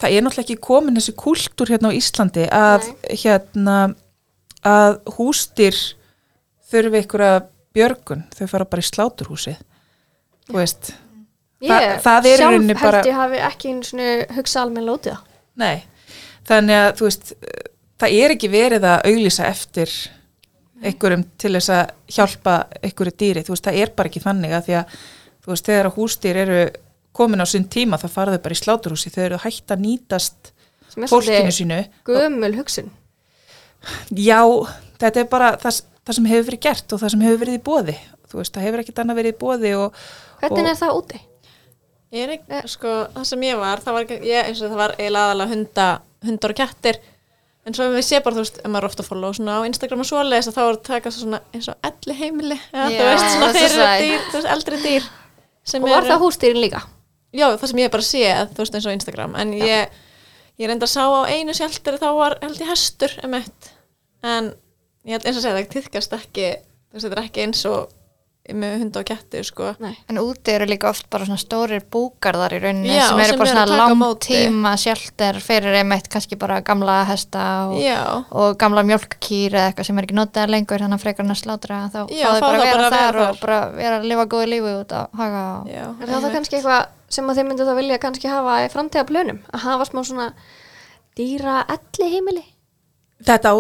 það er náttúrulega ekki komin þessi kultúr hérna á Íslandi að, hérna, að hústir þurfi einhverja björgun, þau fara bara í sláturhúsið. Þú veist, Þa- það er í sjálf rauninni held bara- ég hafi ekki einu hugsa almenn lótið það. nei. Þannig að, þú veist, það er ekki verið að auglýsa eftir einhverjum til þess að hjálpa einhverju dýri. Þú veist, það er bara ekki þannig að því að, þú veist, þegar að húsdýr eru komin á sinn tíma, það fara þau bara í sláturhúsi, þau eru hægt að nýtast fólkinu sínu. gömul hugsun. Já, þetta er bara það, það sem hefur verið gert og það sem hefur verið í bóði. Þú veist, það hefur ekkit annað verið í bóði og, Hvernig Og- er það úti? Ég er ekki, sko, það sem ég var, það var, ég, eins og það var eiginlega aðalega hunda, hundar og kettir, en svo við sé bara, þú veist, ef maður er ofta að follow svona á Instagram og svoleiðis að þá er að taka svona eins og elli heimili, ja, Já, þú veist, svona það er þeirri svo dýr, þú veist, eldri dýr sem Og var eru- það hústýrin líka? Já, það sem ég bara sé, þú veist, eins og Instagram, en ég, ég reynda að sá á einu sjaldari þá var, held ég, hestur um eitt, en ég held eins og segja, það týðkast ekki, þú veist, þetta er ekki eins og með hunda og ketti, sko. Nei. En úti eru líka oft bara svona stórir búgarðar í rauninni Já, sem eru sem bara að svona langtíma sjálfter fyrir einmitt kannski bara gamla hesta og, og gamla mjölkkýr eða eitthvað sem er ekki notaðar lengur þannig að frekar hann að slátra þá Já, fá þau bara að vera bara að þar og bara vera að lifa góðu lífi út á haga og... já. Er það þá kannski eitthvað sem að þið myndu þá vilja kannski hafa í framtíða plönum? Að hafa smá svona dýra elli heimili? Þetta á,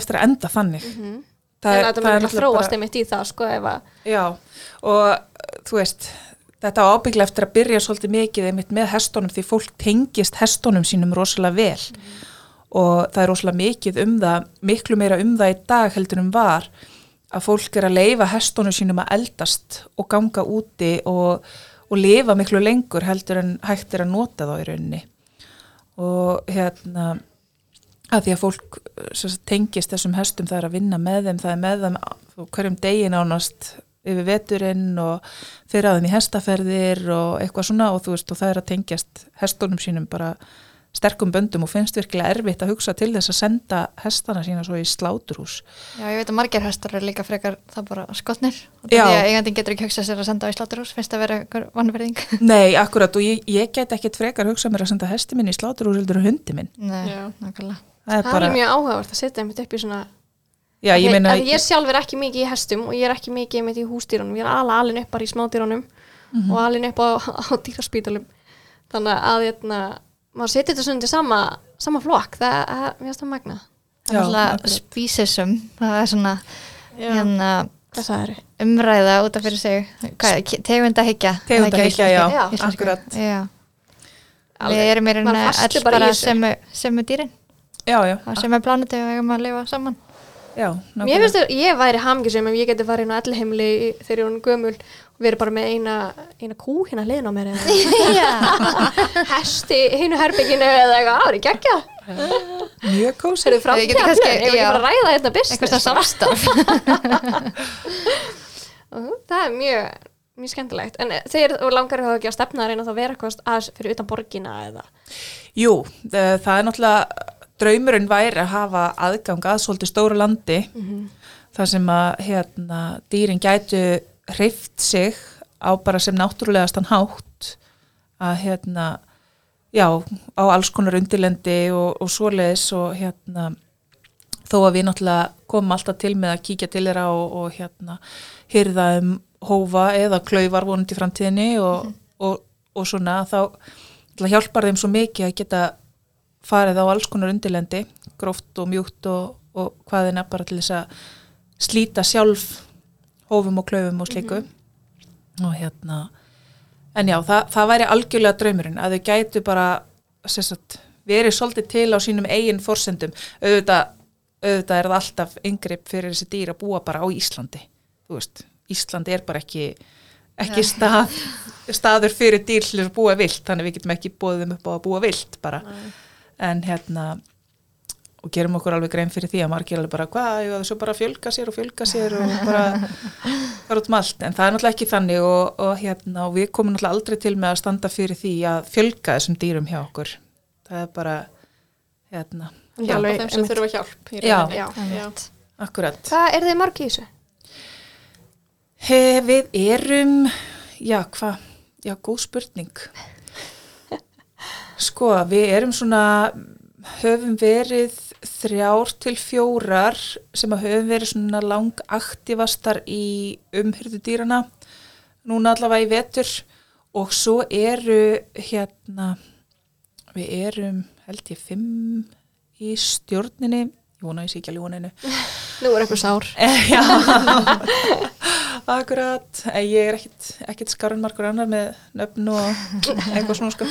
eftir að enda þannig. Mm Það en þetta það er náttúrulega þróast einmitt í það, sko, ef að Já, og þú veist, þetta á ábygglega eftir að byrja svolítið mikið einmitt með hestunum því fólk tengist hestunum sínum rosalega vel. Og það er rosalega mikið um það, miklu meira um það í dag heldur um var að fólk er að leifa hestunum sínum að eldast og ganga úti og, og lifa miklu lengur heldur en hægt er að nota þá í rauninni. Og hérna að því að fólk sem sagt, tengist þessum hestum það er að vinna með þeim, það er með þeim á hverjum degi nánast yfir veturinn og þeirra þeim í hestaferðir og eitthvað svona og þú veist og það er að tengjast hestunum sínum bara sterkum böndum og finnst virkilega erfitt að hugsa til þess að senda hestana sína svo í sláturhús. Já, ég veit að margir hestar eru líka frekar það bara skotnir. Og því að eigandinn getur ekki hugsað sér að senda á í sláturhús finnst það vera einhver vannverðing (laughs) Nei, akkurat og ég, ég get ekkit frekar hugsað mér að senda hesti minn í sláturhús heldur en hundi minn. Nei, Það er það bara, er mjög áhugavert að setja einmitt upp í svona Já, ég af því ég sjálf er ekki mikið í hestum og ég er ekki mikið með í húsdýrunum, ég er alveg alin upp bara í smádýrunum Mhm. og alin upp á, (laughs) á dýraspítalum. Þannig að hérna, maður setja þetta svona til sama, sama flokk, það er finnst það magna Það er alltaf spísisum, það er svona Já. hérna, umræða út af fyrir sig. Hvað, tegundahyggja Tegundahyggja, já, Já, akkurat. já. Við Alveg. erum í rauninni öll bara sem dýrin Já, já, á sem plánutu og við eigum að lifa saman. Já, Mér finnst það, ég væri hamngisum ef ég geti farið inn á ellheimli þegar ég er hún gömul og verið bara með eina, eina kú hérna hliðin á mér eða (laughs) hesti hinu herbygginu eða eitthvað, það er ekki ekki mjög kósi. Við að ég já. bara ræða hérna business eitthvað samstarf. (laughs) Og það er mjög, mjög skemmtilegt. En þeir langar þá ekki að stefna að reyna þá að vera eitthvað aðeins fyrir utan borgina eða? Jú, eh, það er náttúrulega, draumurinn væri að hafa aðgang að svolítið stóru landi, þar sem að hérna, dýrin gætu hreift sig á bara sem náttúrulegastan hátt að hérna, já, á alls konar undirlendi og, og svoleiðis og hérna, þó að við náttúrulega komum alltaf til með að kíkja til þeirra og, og hérna, hyrða um hófa eða klaufar vonandi framtíðinni og, og, og svona þá hjálpar þeim svo mikið að geta farið á alls konar undirlendi, gróft og mjúkt og, og hvað er bara til þess að slíta sjálf hófum og klaufum og slíku. Og hérna en já, það, það væri algjörlega draumurinn að þau gætu bara sagt, verið svolítið til á sínum eigin forsendum, auðvitað auðvitað er það alltaf yngripp fyrir þessi dýr að búa bara á Íslandi. Veist, Íslandi er bara ekki ekki stað, staður fyrir dýr til að búa vilt, þannig við getum ekki búið þeim upp á að búa vilt bara en hérna og gerum okkur alveg grein fyrir því að margir alveg bara hvað, svo bara að fjölga sér og fjölga sér og bara (laughs) fara út um allt en það er náttúrulega ekki þannig og, og hérna og við komum náttúrulega aldrei til með að standa fyrir því að fjölga þessum dýrum hjá okkur það er bara hérna, Já, Hjálpa alveg, þeim sem þurfa hjálp Já. rauninni. Já. akkurat Hvað er þið margi í þessu? He, við erum, já, hvað, já, góð spurning. Sko, við erum svona, höfum verið þrjár til fjórar sem að höfum verið svona langaktivastar í umhyrðu dýrana, núna allavega í vetur. Og svo eru hérna, við erum held ég fimm í stjórninni, ég vona ég sé ekki alveg voninu, (laughs) Nú er eitthvað sár. (laughs) Já, (laughs) akkurat, Eh, ég er ekkit, ekkit skarun margur annar með nöfn og eitthvað svona sko.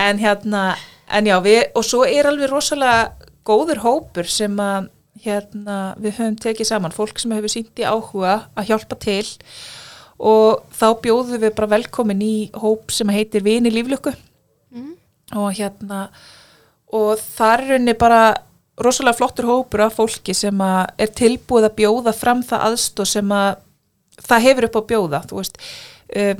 En hérna, en já, við, og svo er alveg rosalega góður hópur sem að hérna, við höfum tekið saman, fólk sem hefur sínt í áhuga að hjálpa til. Og þá bjóðum við bara velkomin í hóp sem heitir Vini Líflöku. Og hérna og þar er henni bara rosalega flottur hópur af fólki sem er tilbúið að bjóða fram það aðstóð sem að það hefur upp á bjóða þú veist. Uh,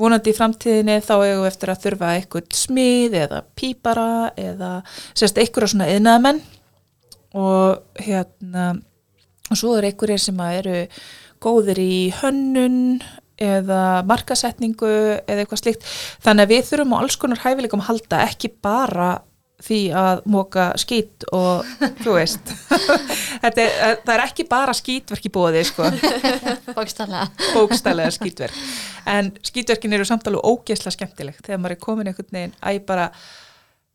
vonandi í framtíðinni þá eigum við eftir að þurfa eitthvað smið eða pípara eða sérst einhverja svona yðnaðamenn og hérna og svo er einhverjir sem eru góðir í hönnun eða markasetningu eða eitthvað slíkt. Þannig að við þurfum á alls konar hæfileikum halda ekki bara því að móka skít og (laughs) þú veist. (laughs) Þetta er, það er ekki bara skítverk í bóði sko, (laughs) bókstallega bókstælega skítverk. En skítverkin eru samt alveg ógeðslega skemmtilegt þegar maður er komin einhvern veginn æ bara,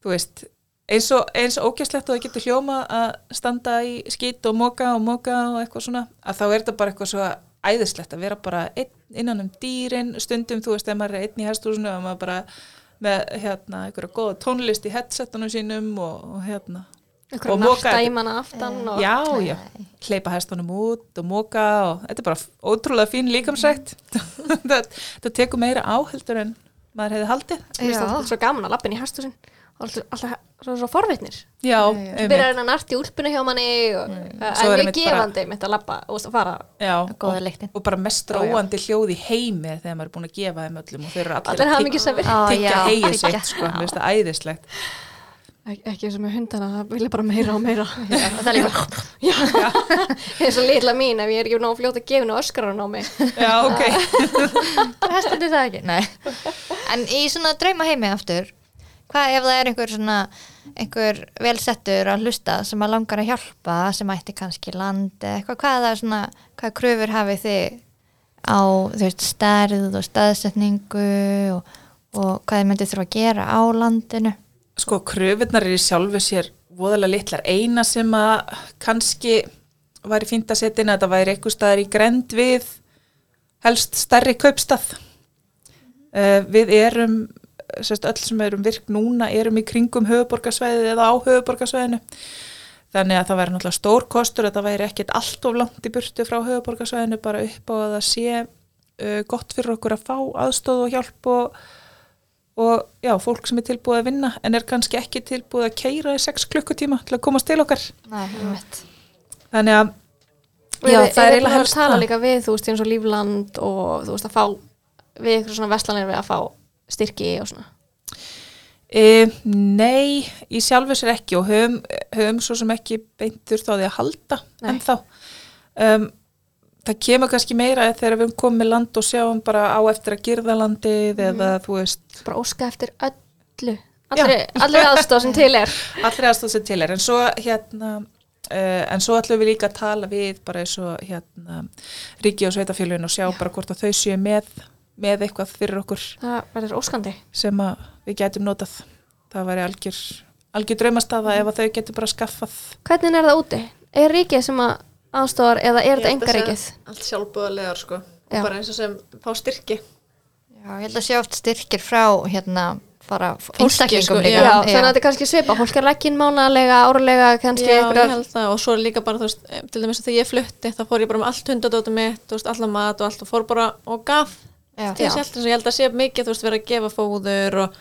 þú veist eins og, eins og ógeðslegt og það getur hljóma að standa í skít og móka og móka og eitthvað svona, að þá er þetta bara eitthvað svo æðislegt að vera bara einn, innan um dýrin, stundum þú veist, ef maður er einn í hestúsinu og maður bara með hérna einhverja góða tónlist í headsetunum sínum og, og hérna. Einhverja narta í manna aftan og... já, já, hleypa hestunum út og móka og þetta er bara ótrúlega fín líkamsrækt. (laughs) Það, það tekur meira áheldur en maður hefði haldið. Mér finnst alltaf svo gaman að lappin í hestusinn alltaf, alltaf svo, svo forvitnir. já, einmitt. byrjar að narta í úlpunni hjá manni og mm. Er en bara- gefandi mitt að lappa og fara. já, góða og, og bara mest róandi hljóð í heimi þegar maður er búin að gefa þeim öllum og þeir eru allir Allir hafa að já, heið sitt sko, mér finnst það æðislegt Ek ekki eins og með hundana, það vilja bara meira og meira. (laughs) Já, og það er líka Já, (laughs) eins og litla mín ef ég er ekki nóg fljóta að gefa henni öskrar hann á mig. já, ok, (laughs) hestandi það ekki Nei. en í svona drauma heimi aftur hvað ef það er einhver svona einhver velsettur að hlusta sem að langar að hjálpa sem ætti kannski land eða eitthvað hvaða, svona, hvaða kröfur hafið þið á veist, stærð og staðsetningu og, og hvað þið myndið þurfa að gera á landinu Sko, kröfunar er í sjálfu sér voðalega litlar. Eina sem að kannski væri fínt að setja inn að þetta væri eitthvað staðar í grend við helst stærri kaupstað. Uh, við erum, sérst, öll sem erum virk núna, erum í kringum höfuborgarsvæðið eða á höfuborgarsvæðinu. Þannig að það væri náttúrulega stór kostur að það væri ekkert allt of langt í burtu frá höfuborgarsvæðinu bara upp á að það sé uh, gott fyrir okkur að fá aðstóð og hjálp og og já, fólk sem er tilbúið að vinna en er kannski ekki tilbúið að keira í 6 klukkutíma til að komast til okkar. Nei, þannig að Já, já, það er eiginlega að tala líka við, þú veist, eins og lífland og þú veist, að fá við ykkur svona vestlanir við að fá styrki og svona. e, Nei, í sjálfu sér ekki og höfum, höfum svo sem ekki beint þurft á því að halda Nei. en þá um, það kemur kannski meira þegar við erum komið land og sjáum bara á eftir að girða landið eða þú veist. Bara óska eftir öllu, allri, allri aðstóð sem til er. (laughs) allri aðstóð sem til er. En svo hérna uh, en svo ætlum við líka að tala við bara eins og hérna ríki og sveitafélugin og sjá bara hvort að þau séu með með eitthvað fyrir okkur Það verður óskandi. sem að við getum notað það væri algjör, algjör draumastaða ef að þau getur bara skaffað Hvernig er það úti? Er ríkið sem að aðstóðar eða er þetta enga ríkið? Allt sjálfbúðalegar sko. Já. Bara eins og sem fá styrki. Já, ég held að sé oft styrkir frá hérna bara einstaklingum sko, líka Já, þannig að þetta er kannski svipa. Fólk er leggin mánalega, áralega, kannski Já, það og svo er líka bara, þú veist, eh, til dæmis að þegar ég flutti þá fór ég bara með allt hundadóta mitt, þú veist, allan mat og allt og fór bara og gaf Þess ég held að sé mikið, þú veist, vera að gefa fóður og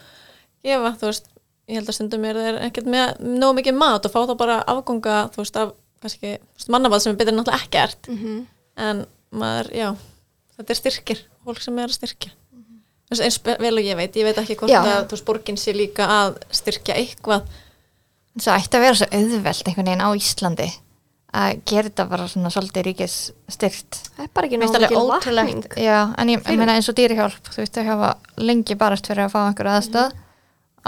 gefa, þú veist, ég held að stundum er þeir ekkert með nóg mikið mat og fá þá bara afganga, þú veist, af kannski, mannabað sem er betur en náttúrulega ekkert. Mhm. en maður, já, þetta er styrkir, fólk sem er að styrkja. Þú veist, eins vel og ég veit, ég veit ekki hvort Já. að þú veist, borgin sé líka að styrkja eitthvað. Það ætti að vera svo auðvelt einhvern veginn á Íslandi að gera þetta bara svona svolítið ríkis styrt. Það er bara ekki mikil ótrúlegt. en ég, meina eins og dýrihjálp, þú veist, þau hafa lengi barast fyrir að fá einhverju aðstöð,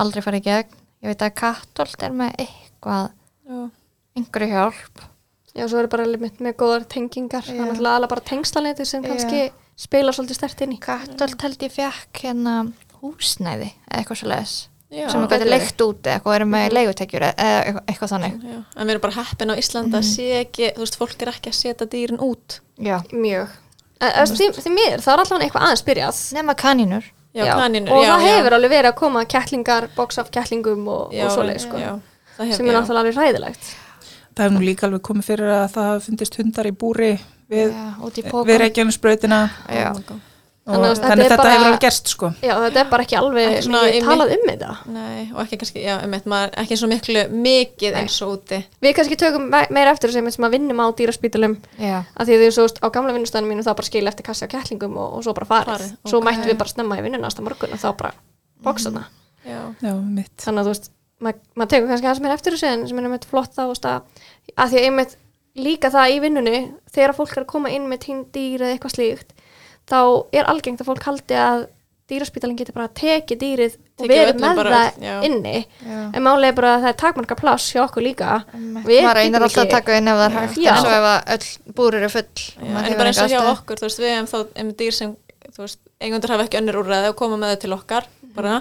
aldrei farið í gegn. Ég veit að Kattolt er með eitthvað, já. einhverju hjálp. Já, svo er bara alveg með góðar tengingar. Það er Já. náttúrulega alveg bara tengslaneti sem Já. kannski spila svolítið stert inn í. Kattolt held ég fekk hérna húsnæði eða eitthvað svo leiðis Já, sem við gæti leikt út eða eitthvað erum með leigutekjur eða eitthvað, eitthvað þannig. Já, en við erum bara heppin á Íslanda sé ekki, þú veist, fólk er ekki að setja dýrin út. Já. Mjög. En, en, því, því miður, það er allavega eitthvað aðeins byrjað. Nema kanínur. Já, kanínur, Og já, það já. hefur alveg verið að koma kettlingar, box af kettlingum og, og svoleið, sko. sem er já. náttúrulega alveg hræðilegt. það hefur nú líka alveg komið fyrir að það fundist hundar í búri við, pókum. við Reykjanesbrautina Já. og Þannig að þetta þetta bara- hefur alveg gerst sko Já, þetta er bara ekki alveg Ekki svona í talað um þetta. Nei, og ekki kannski, já, um maður, ekki svo miklu mikið eins og úti. Við kannski tökum me- meira eftir þessu sem að vinnum á dýraspítalum Já. að því að því svo veist, á gamla vinnustæðinu mínu þá bara skilja eftir kassi á kettlingum og, og svo bara farið. Farið, Svo ok. mættum við bara snemma í vinnuna næsta morgun og þá bara bóksa þarna. Já, já, mitt Þannig að þú veist, maður mað tekur kannski aðeins meira eftir þessu en sem er einmitt flott þá, að, að því að einmitt líka það í vinnunni þegar fólk er að koma inn með tínd dýr eða eitthvað slíkt þá er algengt að fólk haldi að dýraspítalinn getur bara tekið dýrið og Tekið verið með bara, það já. inni Já. en málega er bara að það er takmarka pláss hjá okkur líka Við reynir alltaf að taka inn ef það er hægt Já. en svo ef að öll búr eru full og en bara eins og hjá okkur, þú veist, við hefum þá um dýr sem, þú veist, eigundur hafa ekki önnur úrræði og koma með þau til okkar, bara,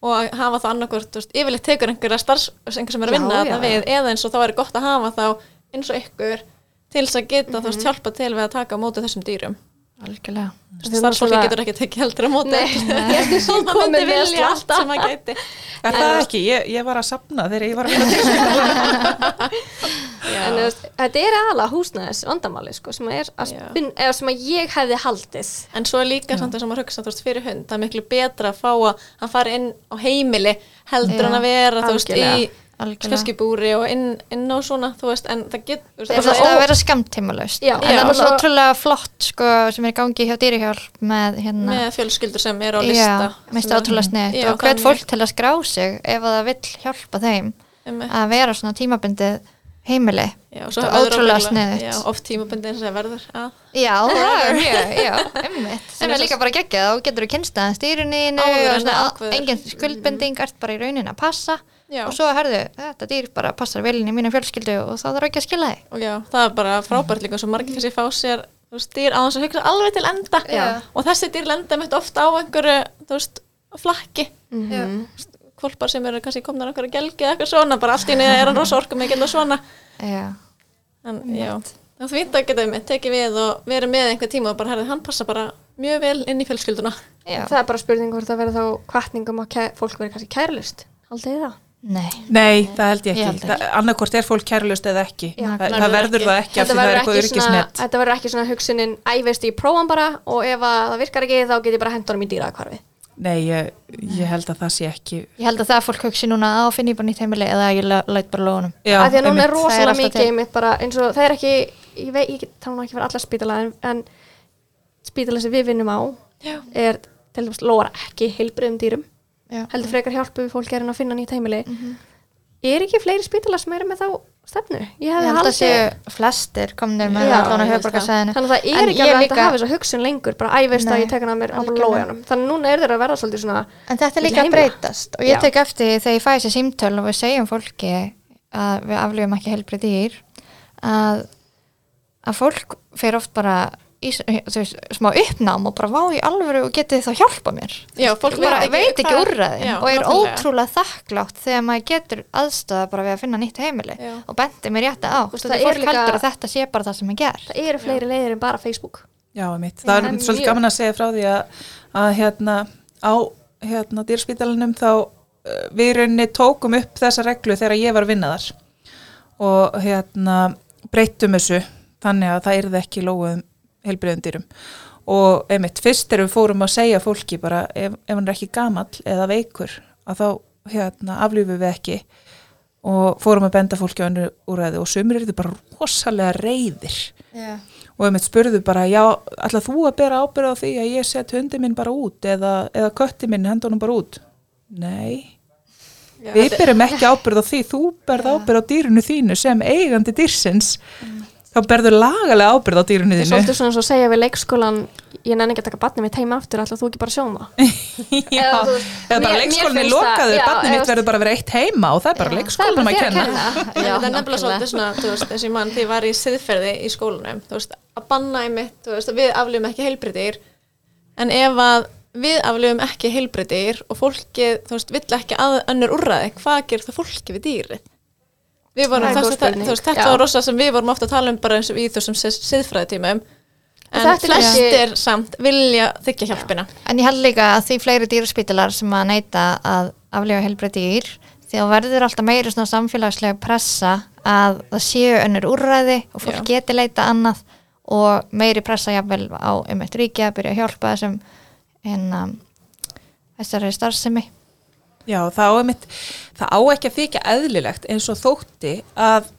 og að hafa það annarkvort, þú veist, yfirleitt tekur einhverja starfs, einhver sem er að vinna já, við, eða eins og þá er gott að hafa þá eins og ykkur til þess að geta, þú Mhm. veist, hjálpa til við að taka á móti þessum dýrum. Algjörlega. Starfsfólki getur ekki tekið heldur á móti. Nei, ég er svo Það komin myndi með vilja allt sem að gæti. Er það ekki? Ég, ég var að sapna þegar ég var að vinna til (laughs) en þú veist, þetta er aðalega húsnæðis vandamáli sko, sem, er eða sem að ég hefði haldið. En svo er líka samt þess að maður hugsa þú veist, fyrir hund, það er miklu betra að fá að hann fari inn á heimili heldur Já, en að vera þú veist, í Skeskibúri og inn, inn á svona, þú veist, en það get þú veist, Það er það alltaf er að vera skamtímalust en það er svo- ótrúlega flott sko, sem er í gangi hjá dýrihjálp með hérna með fjölskyldur sem eru á lista Já, minnst það ótrúlega sniðt og þannig. fólk til að skrá sig ef að það vill hjálpa þeim Einmitt. að vera svona tímabundið heimili. Já, og Það er ótrúlega. Já, oft tímabundi eins og það verður að Já, (laughs) það er mjög, já, einmitt. Sem er líka bara geggjað og getur þú kynst að stýruninu engin skuldbending ert bara í raunin að passa Já. og svo herðu, þetta dýr bara passar vel inn í mínu fjölskyldu og þá þarf ekki að skila þið og já, það er bara frábært líka svo margir kannski fá sér þú veist, dýr á þess að hugsa alveg til enda Já. og þessi dýr lenda mitt ofta á einhverju þú veist, flakki Já. kvolpar sem eru kannski komnar einhverju gelgi eða eitthvað svona, bara allt í niður er hann rosa orku mikið og svona Já, en já, þá því það getum við tekið við og verið með einhver tíma og bara herðið, hann passa bara mjög vel inn í fjölskylduna já. Það er bara spurning hvort það verður þá kvartningum að kæ- fólk verður kannski kærlust. Haldið þið það? Nei, Nei, það held ég Ég ekki. ekki. Annarkvort er fólk kærlust eða ekki. Já. það, það verður ekki. það ekki af Þetta því það er verður eitthvað ekki, þetta verður ekki svona hugsunin æveist í prófan bara og ef að það virkar ekki þá get ég bara hendunum í dýraðkvarfi. Nei, ég, ég held að það sé ekki. ég held að það fólk hugsi núna að finna ég bara nýtt heimili eða ég læt bara lóðunum núna er. Það er rosalega alltaf mikið til. einmitt bara eins og það er ekki, ég veit, ég get- tala nú ekki fyrir alla spítala en, en spítala sem við vinnum á Já. er til dæmis lóra ekki heilbriðum dýrum Já. heldur frekar hjálpu fólk er að finna nýtt heimili. Er ekki fleiri spítala sem eru með þá stefnu? Ég held að haldið séu flestir komnir með allan held höfuborgarsæðinu Þannig að það er En ekki alveg hægt líka- að hafa þessa hugsun lengur bara æveist að ég tek hann að mér á lójanum þannig að núna er þeir að verða svolítið svona En þetta er líka að breytast. Og ég Já. tek eftir þegar ég fæ þessi símtöl og við segjum fólki að við aflifum ekki helbrið dýr að, að fólk fer oft bara í þú veist, smá uppnám og bara vá í alvöru og getið þá hjálpa mér Já, fólk bara veit ekki hvað- úrræði Já, og er nákvæmlega. ótrúlega þakklátt þegar maður getur aðstöða bara við að finna nýtt heimili Já. og bendi mér rétt á Þú veist, þetta það er fólk líka- heldur að þetta sé bara það sem er gert það eru fleiri leiðir en bara Facebook Já, mitt. Það er svolítið mjög. gaman að segja frá því að, að hérna á hérna dýrspítalanum þá uh, við í rauninni tókum upp þessa reglu þegar ég var að vinna þar og hérna breyttum þessu þannig að það yrði ekki lóguðum heilbriðum dýrum. Og einmitt, fyrst þegar við fórum að segja fólki bara ef, ef hann er ekki gamall eða veikur að þá hérna aflýfum við ekki og fórum að benda fólki á önnu úræði og sumir eru bara rosalega reyðir Já. og einmitt spurðu bara, já, ætla þú að bera ábyrð á því að ég set hundi minn bara út eða, eða kötti minn hendunum bara út? Nei, Já, við berum ekki ábyrð á því. Þú berð ábyrð á dýrunu þínu sem eigandi dýrsins þá berðu lagalega ábyrð á dýrunu það er þínu. svolítið svona svo að segja við leikskólan ég nenni ekki að taka barnið mitt heima aftur alltaf þú ekki bara sjóma (laughs) já, Eða eða bara leikskólinni það- lokaður, já, barnið eða mitt verður bara að vera eitt heima og það er bara leikskólinum að kenna. En þetta er nefnilega svolítið svona, þú veist, eins og mann því var í siðferði í skólanum, þú veist, að banna í mitt, þú veist, að við aflifum ekki heilbriðir, en ef að við aflifum ekki heilbriðir og fólkið, þú veist, við vorum, þú veist, þetta var rosa sem við vorum ofta að tala um bara eins og í þessum siðfræðitímum, en þetta er flestir samt vilja þykja hjálpina. En ég held líka að því fleiri dýraspítalar sem að neyta að aflifa helbrið dýr því þá verður alltaf meiri svona samfélagslega pressa að það séu önnur úrræði og fólk geti leita annað og meiri pressa jafnvel á um eitt ríki að byrja að hjálpa þessum hérna þessari starfsemi. Já, það á, einmitt, það á ekki að þykja eðlilegt eins og þótti að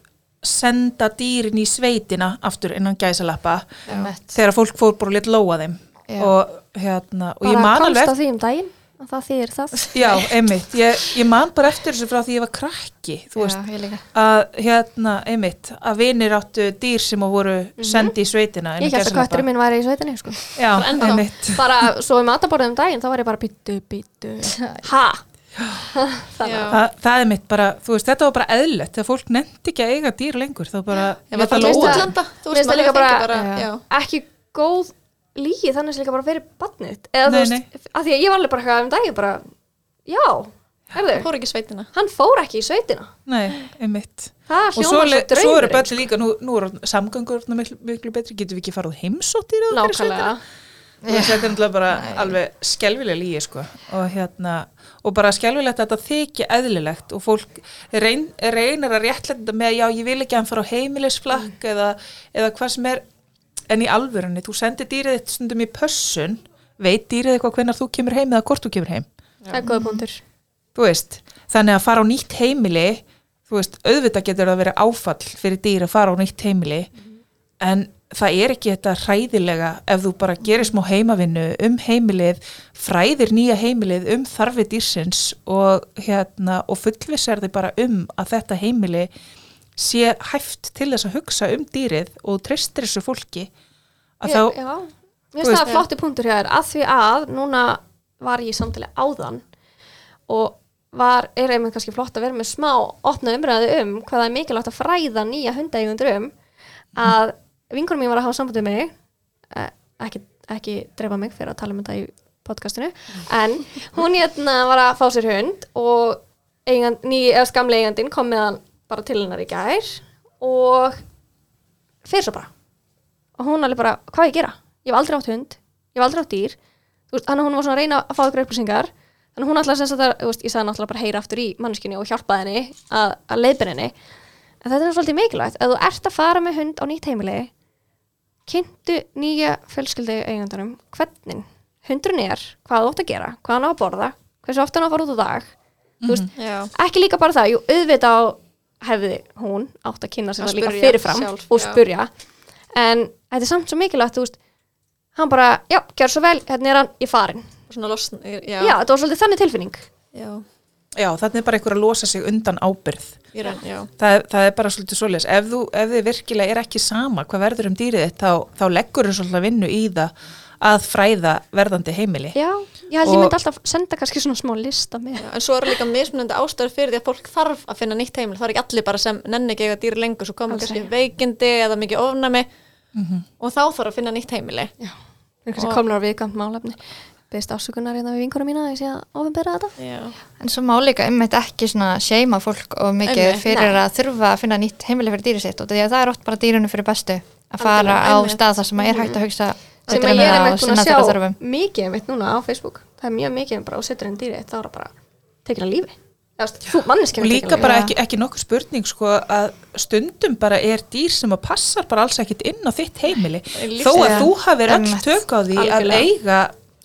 senda dýrin í sveitina aftur innan gæsalappa Einmitt. þegar fólk fór bara létt lóa þeim Já. og hérna og ég bara man komst alveg á því um daginn og það þýðir það já, einmitt, ég, ég man bara eftir þessu frá því ég var krakki þú veist, Já, líka. að hérna, einmitt að vinir áttu dýr sem að voru sendi í sveitina innan ég held að kötturinn minn væri í sveitinni sko. já, einmitt bara svo við mataborðum um daginn þá var ég bara þannig Já. að Þa, það er mitt bara, þú veist, þetta var bara eðlilegt. Þegar fólk nefndi ekki að eiga dýr lengur þá bara, ég að það ætla að útlanda, þú veist, það líka bara, bara- Já. ekki góð lígi þannig sem líka bara fyrir badnið eða þú veist, að því að ég var alveg bara eitthvað um daginn bara, já, Það herðu fór ekki í sveitina. hann fór ekki í sveitina. Nei, einmitt. Það og svo, svo svo eru draumurinn börn líka, nú, nú eru samgöngur miklu, miklu betri, getum við ekki farið heimsóttir nákvæmlega og þetta er náttúrulega bara alveg skelvilega lígi sko. og hérna og bara skelvilegt að þetta þykja eðlilegt og fólk reyn, reynir að réttlega þetta með já ég vil ekki að hann fara á heimilisflakk eða, eða hvað sem er. En í alvörunni, þú sendir dýrið þitt stundum í pössun, veit dýrið eitthvað hvenar þú kemur heim eða hvort þú kemur heim. Það er góða punktur. Þú veist, þannig að fara á nýtt heimili þú veist, auðvitað getur það verið áfall fyrir dýr að fara á nýtt heimili en það er ekki þetta hræðilega ef þú bara gerir smá heimavinnu um heimilið, fræðir nýja heimilið um þarfi dýrsins og hérna, og fullvissar þið bara um að þetta heimili sé hæft til þess að hugsa um dýrið og treystir þessu fólki að þá, Ég- já, mér finnst það flotti punktur hjá þér að því að núna var ég samtali áðan og var, er einmitt kannski flott að vera með smá opna umræðu um hvað það er mikilvægt að fræða nýja hundaeigundur um að vinkunum mín var að hafa sambandið mig. Eh, ekki, ekki drefa mig fyrir að tala um þetta í podcastinu. En hún hérna var að fá sér hund og eigand, ný, eða skamli eigandinn kom með hann bara til hennar í gær og fyrir svo bara. Og hún alveg bara, hvað ég að gera? Ég hef aldrei átt hund, ég hef aldrei átt dýr. Veist, þannig að hún var svona að reyna að fá ykkur upplýsingar. Þannig að hún alltaf sem sagt að, þú veist, ég sagði náttúrulega bara heyra aftur í mannskinni og hjálpa henni að, að leiðbyrja henni. En þetta er svolítið mikilvægt, ef þú ert að fara með hund á nýtt heimili kynntu nýja fjölskyldu eigandunum hvernig hundurinn er, hvað þú átt að gera hvað hann á að borða, hversu ofta hann á að fara út á dag þú veist, Já. ekki líka bara það, jú, auðvitað á hefði hún átt að kynna Að það líka fyrirfram sjálf, og já. spurja en þetta er samt svo mikilvægt, þú veist hann bara, já, gjör svo vel, hérna er hann í farin losn, já. já, þetta var svolítið þannig tilfinning Já. Já, þannig er bara einhver að losa sig undan ábyrð. Já. Það, er- það er bara svolítið svoleiðis. Ef, þú- ef þið virkilega er ekki sama hvað verður um dýrið þitt, þá, þá leggur þú svolítið vinnu í það að fræða verðandi heimili. já, ég held ég Og- myndi alltaf senda kannski svona smá lista með Já, en svo eru líka mismunandi ástæður fyrir því að fólk þarf að finna nýtt heimil. Það er ekki allir bara sem nenni ekki eiga dýr lengur, svo koma kannski veikindi eða mikið ofnami og þá þarf að finna nýtt heimili. já, það er kannski komlar málefni beðist afsökunar hérna við vinkunum mína að ég sé að ofinbera þetta. Já. En svo má líka einmitt ekki svona seima fólk og mikið Einmitt, fyrir nei. að þurfa að finna nýtt heimili fyrir dýri sitt og því að það er oft bara dýrunum fyrir bestu að fara á einmitt. stað þar sem er hægt að hugsa sem að um ég er einmitt og búin að sjá mikið einmitt núna á Facebook. Það er mjög mikið um bara og setur einn dýri þá er það bara tekin að lífi. Eða, þú veist, þú manneskja Og líka bara ekki, ekki nokkur spurning sko að stundum bara er dýr sem að passar bara alls ekkit inn á þitt heimili. Þó að þú hafir öll tök á því að eiga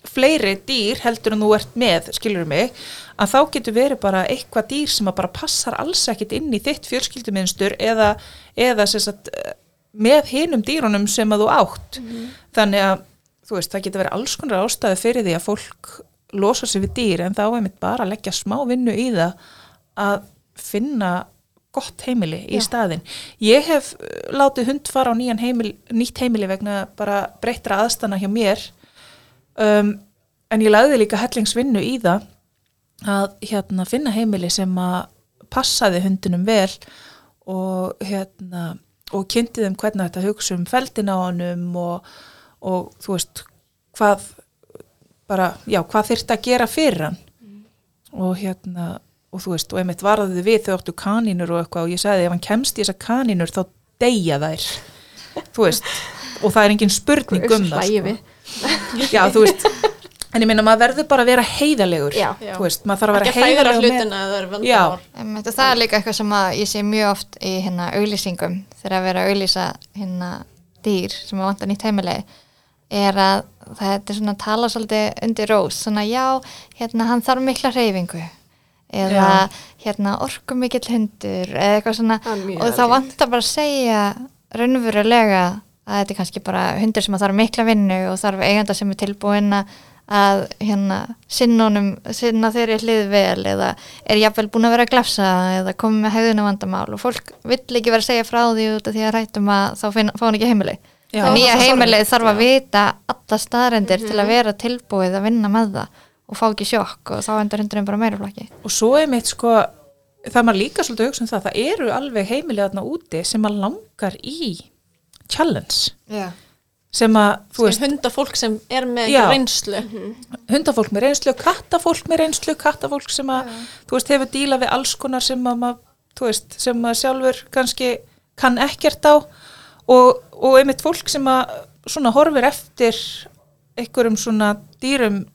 fleiri dýr heldur en þú ert með, skilur mig að þá getur verið bara eitthvað dýr sem að bara passar alls ekkit inn í þitt fjölskylduminstur eða, eða sagt, eh, með hinum dýrunum sem að þú átt þannig að þú veist, það getur verið alls konar ástæði fyrir því að fólk losa sig við dýr en þá er mitt bara að leggja smá vinnu í það að finna gott heimili í Já. staðin. Ég hef uh, látið hund fara á heimil, nýtt heimili vegna bara breyttra aðstana hjá mér um, en ég lagði líka hellingsvinnu í það að hérna, finna heimili sem að passaði hundunum vel og hérna og kynnti þeim hvernig þetta hugsa um feldin á honum og, og þú veist hvað bara, já, hvað þyrfti að gera fyrir hann. Og hérna og þú veist, og einmitt varðið við þau áttu kanínur og eitthvað og ég sagði ef hann kemst í þessar kanínur þá deyja þær. (laughs) Þú veist, og það er engin spurning um það við (laughs) já, þú veist en ég meina maður verður bara að vera heiðalegur Já. þú veist, maður þarf að Ekki vera að færa heiðalegur hlutina að það Já. vandamál. Einmitt, og það er líka eitthvað sem að ég sé mjög oft í hérna auglýsingum þegar að vera að auglýsa hérna dýr sem að vanta nýtt heimili er að það er svona að tala svolítið undir rós svona já, hérna hann þarf mikla hreyfingu eða Já. hérna orku mikill hundur eða eitthvað svona er og þá vantar bara að segja raunverulega að þetta er kannski bara hundur sem þarf mikla vinnu og þarf eiganda sem er tilbúin að að hérna sinnunum, sinna þeirri hlið vel eða er jafnvel búin að vera að glafsa eða komið með hegðuna vandamál og fólk vill ekki vera að segja frá því út af því að rættum að þá finna, fá hann ekki heimili. Já. það nýja heimilið þarf að vita alla staðrendir til að vera tilbúið að vinna með það og fá ekki sjokk og þá endur hundurinn bara meira flakki og svo er mitt sko það er maður líka svolítið að hugsa um það það eru alveg heimilið þarna úti sem að langar í challenge Já. sem að, veist, hundafólk sem er með Já. reynslu. hundafólk með reynslu, kattafólk með reynslu, kattafólk sem að, þú veist, hefur díla við alls konar sem að þú veist, sem að sjálfur kannski kann ekkert á og, og einmitt fólk sem að svona horfir eftir einhverjum svona dýrum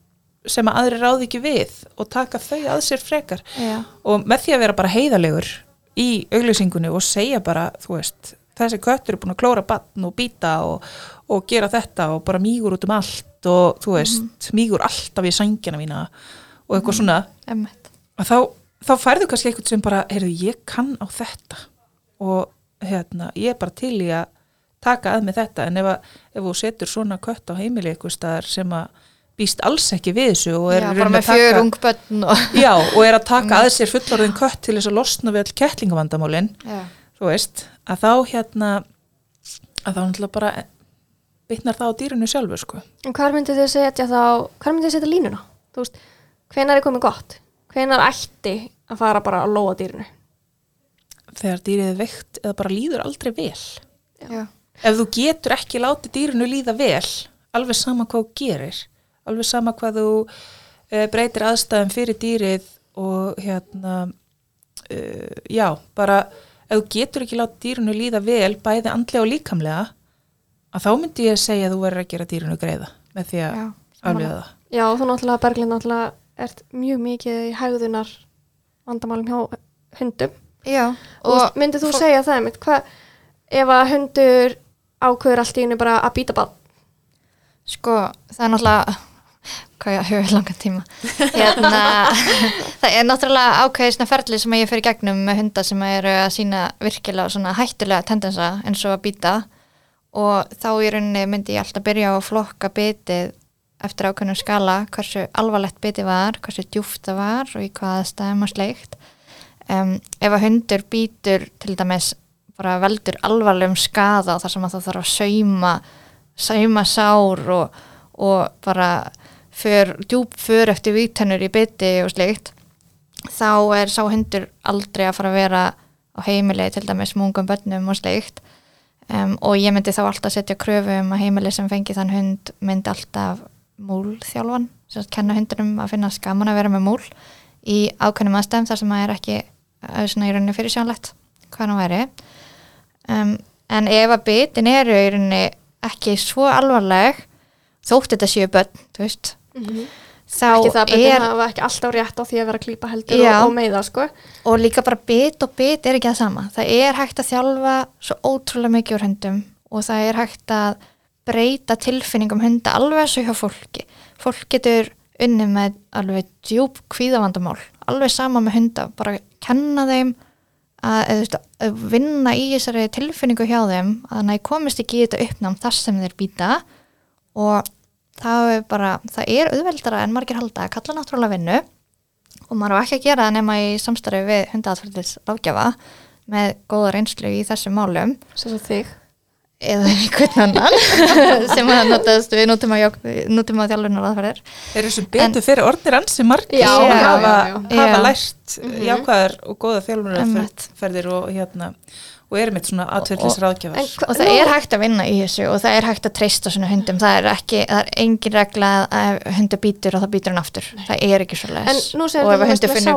sem að aðri ráði ekki við og taka þau að sér frekar Já. og með því að vera bara heiðalegur í auglýsingunni og segja bara, þú veist, þessi köttur er búin að klóra batn og býta og, og gera þetta og bara mýgur út um allt og þú veist, mýgur alltaf í sængina mína og eitthvað svona. Einmitt. að þá, þá færðu kannski eitthvað sem bara, heyrðu, ég kann á þetta og hérna, ég er bara til í að taka að með þetta. En ef, að, ef þú setur svona kött á heimili eitthvað staðar sem að býst alls ekki við þessu og er Já, taka- og Já, og er að taka að sér fullorðin kött til þess að losna við all kettlingavandamálin Já. Þú veist, að þá hérna að þá náttúrulega bara bitnar það á dýrinu sjálfu sko. En hvar myndið þið setja þá, hvar myndið þið setja línuna? Þú veist, hvenær er komið gott? hvenar ætti að fara bara að lóa dýrinu þegar dýrið er veikt eða bara líður aldrei vel Já. ef þú getur ekki látið dýrinu líða vel alveg sama hvað þú gerir alveg sama hvað þú uh, breytir aðstæðum fyrir dýrið og hérna uh, já, bara ef þú getur ekki látið dýrinu líða vel bæði andlega og líkamlega að þá myndi ég segja að þú verður að gera dýrinu greiða með því að Já, afliða það. Já, þú náttúrulega Berglind náttúrulega ert mjög mikið í hægðunar vandamálum hjá hundum. Já, og og myndið þú fó- segja það einmitt, hvað ef að hundur ákveður allt í henni bara að býta bad sko, það er náttúrulega hvað ég hefur langan tíma. (laughs) Hérna, það er náttúrulega ákveðið svona ferli sem ég fyrir gegnum með hunda sem eru að sína virkilega svona hættulega tendensa eins og að býta og þá í rauninni myndi ég alltaf byrja á að flokka bitið eftir ákveðnum skala hversu alvarlegt bitið var, hversu djúft það var og í hvaða stæðum og sleikt. Um, ef að hundur býtur til dæmis bara veldur alvarlegum skada þar sem að það þarf að sauma sauma sár og, og bara för, djúp för eftir vítennur í biti og slikt þá er sá hundur aldrei að fara að vera á heimili til dæmis mungum bönnum og slikt um, og ég myndi þá alltaf setja kröfu um að heimili sem fengi þann hund myndi alltaf múlþjálfan sem sagt kenna hundunum að finna skaman að vera með múl í ákveðnum aðstæðum þar sem það er ekki uh, svona í rauninni fyrir sjónlegt hvað hann væri. Um, en ef að bitin eru í rauninni ekki svo alvarleg þótt þetta séu börn þú veist þá ekki það að er hafa ekki alltaf rétt á því að vera að klípa heldur Já. og, og meiða sko. Og líka bara bit og bit er ekki það sama. Það er hægt að þjálfa svo ótrúlega mikið úr hundum og það er hægt að breyta tilfinningum hunda alveg svo hjá fólki. Fólk getur unni með alveg djúb kvíðavandamál alveg sama með hunda, bara kenna þeim að, að vinna í þessari tilfinningu hjá þeim að að komist ekki í þetta uppnám þar sem þeir býta og það er bara, það er auðveldara en margir halda að kalla náttúrulega vinnu og maður á ekki að gera það nema í samstarfi við hundaatfældis ráðgjafa með góða reynslu í þessum málum sem svo þig eða einhvern annan (laughs) sem að notast við nútíma, nútíma þjálfunar aðferðir Þeir eru sem betur fyrir orðnir ansi margir Já, sem já, hafa, já, já. hafa Já. lært jákvæðar og góða Einmitt. þjálfunarferðir og hérna og eru mitt svona ráðgjafar. hva- og það er hægt að vinna í þessu og það er hægt að treysta svona hundum. Það er ekki, það er engin regla að ef hundur býtur og það býtur hann aftur. Það er ekki svo En les nú segir og ef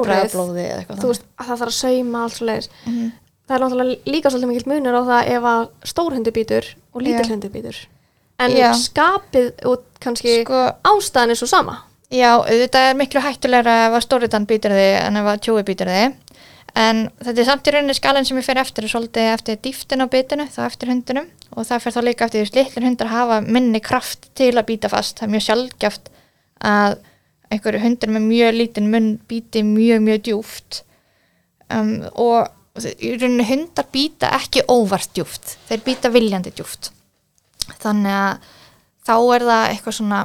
bræðablóði eða eitthvað þú veist að það þarf að sauma allt svo leiðis Mhm. það er náttúrulega líka svolítið mikill munur á það ef að stór hundur býtur og lítill Já. hundur býtur en Já. skapið og kannski sko, ástæðan er svo sama. Já, þetta er miklu hættulegra ef að stóriðan býtur þig en ef að tjói býtur þig en þetta er samt í rauninni skalan sem ég fer eftir er svolítið eftir dýftin á bitinu þá eftir hundunum og það fer þá líka eftir því litlir hundar hafa minni kraft til að býta fast. Það er mjög sjálfgjaft að einhverju hundur með mjög lítinn munn býti mjög mjög djúft um, og í rauninni hundar býta ekki óvart djúft þeir býta viljandi djúft þannig að þá er það eitthvað svona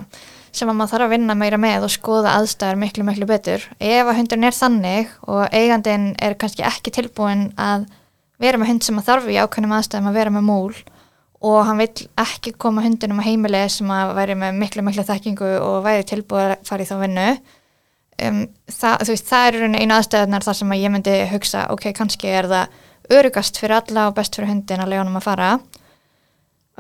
sem að maður þarf að vinna meira með og skoða aðstæður miklu, miklu betur. Ef að hundurinn er þannig og eigandinn er kannski ekki tilbúin að vera með hund sem að þarf í ákveðnum aðstæðum að vera með múl og hann vill ekki koma hundinum á heimili sem að væri með miklu, miklu þekkingu og væri tilbúin að fara í þá vinnu. Um, það, þú veist, það er rauninni einu aðstæðunar þar sem að ég myndi hugsa, ok, kannski er það örugast fyrir alla og best fyrir hundin að lega honum að fara.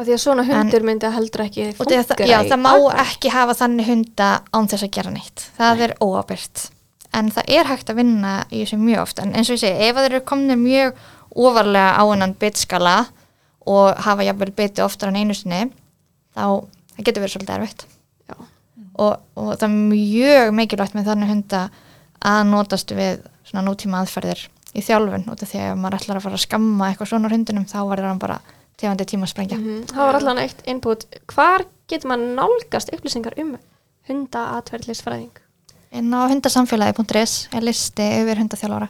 Af því að svona hundur myndi að heldur ekki Og það, já, það má ekki hafa þannig hunda án þess að gera neitt. Það er óábyrgt. En það er hægt að vinna í þessu mjög oft. En eins og ég segi, ef þeir eru komnir mjög ofarlega á hennan bitskala og hafa jafnvel biti oftar en einu sinni, þá getur verið svolítið erfitt. Og, og það er mjög mikilvægt með þannig hunda að notast við svona nútíma aðferðir í þjálfun út af því að ef maður ætlar að fara að skamma eitthvað svona hundunum þá verður hann bara tegandi tíma að sprengja. Mhm. það var allan eitt input. Hvar getur maður nálgast upplýsingar um hunda atverðlisfræðing inn á hundasamfélagi.is er listi yfir hundaþjálfara.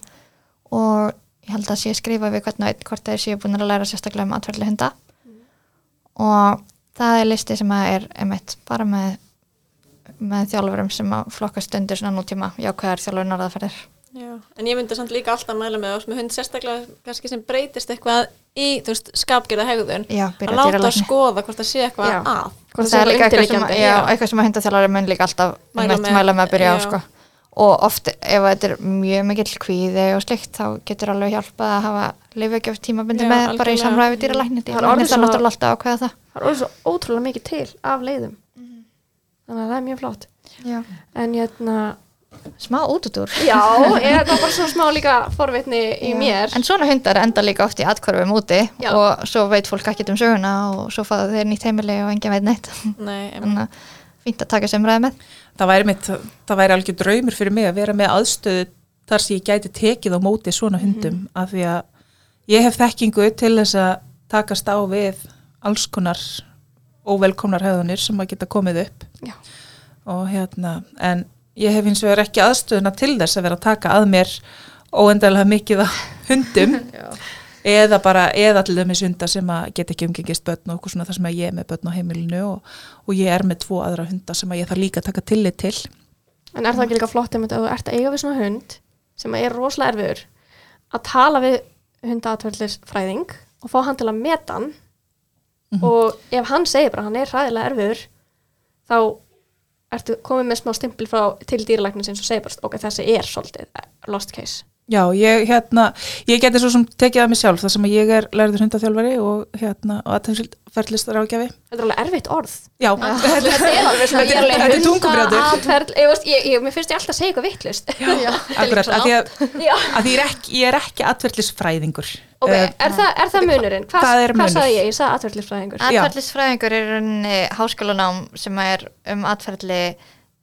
Og ég held að sé skrifa við hvern og einn hvort þeir séu búin að læra sérstaklega um atverðli hunda. Og það er listi sem að er emitt bara með, með þjálfurum sem að flokkast undir svona nútíma jákvæðar þjálfur norðaferðir Já, en ég myndi samt líka alltaf mæla með oss með hund sérstaklega kannski sem breytist eitthvað í, þú veist, skapgerða hegðun Já, að láta að dýralækni. skoða hvort það sé eitthvað að Hvort það er líka eitthvað sem, já, já. eitthvað sem að hundaþjálfari mun líka alltaf Mæla með, mæla með að byrja á sko. og oft ef þetta er mjög mikill kvíði og slikt þá getur alveg hjálpað að hafa lifegjöf tímabundi með bara í algjörlega. samræði við dýralækni Það er það er náttúrulega alltaf að ákveða það það er orðið svo ótrúlega mikið til af leiðum þannig að það er mjög flott Já. en hérna, smá útútur já, ég var bara svo smá líka forvitni í mér. En svona hundar enda líka oft í atkvarfum úti Já. og svo veit fólk ekkert um söguna og svo fáðu þeir nýtt heimili og engin veit neitt. Nei, þannig að fínt að taka sem ræði með. Það væri, mitt, það væri algjör draumur fyrir mig að vera með aðstöðu þar sem ég gæti tekið á móti svona hundum af því að ég hef þekkingu til þess að takast á við alls konar óvelkomnar höfðunir sem að geta komið upp. Já. og hérna en ég hef hins vegar ekki aðstöðuna til þess að vera að taka að mér óendalega mikið af hundum. (laughs) Eða bara, eða til dæmis hundar sem að geta ekki umgengist börn og okkur svona þar sem að ég er með börn á heimilinu og, og ég er með tvo aðra hundar sem að ég þarf líka að taka tillit til. En er það ekki líka flott einmitt að þú ert að eiga við svona hund sem er rosalega erfiður að tala við hundaatverðlisfræðing og fá hann til að meta hann? Og ef hann segir bara að hann er hræðilega erfiður þá ertu komið með smá stimpil frá til dýralæknins eins og segir bara ok, þessi er svolítið lost case Já, ég, hérna, ég geti svo sem tekið að mig sjálf þar sem að ég er lærður hundaþjálfari og hérna, og aðtæmsferðlistar ágjafi. þetta er alveg erfitt orð Já, (laughs) þetta er alveg svona Þetta er- þetta er tungubrjótur. hundaatferð ég, veist, ég, ég, mér finnst ég alltaf að segja eitthvað vittlust (laughs) akkurat, að því að, Já. að því ég er ekki, ég er ekki aðtverðlisfræðingur. ok, Eh, er, það, er það munurinn? Hvað, Það er hvað munur. sagði ég? Ég sagði atverðlisfræðingur Já. Atferðlisfræðingur er í rauninni háskólanám sem er um atferðli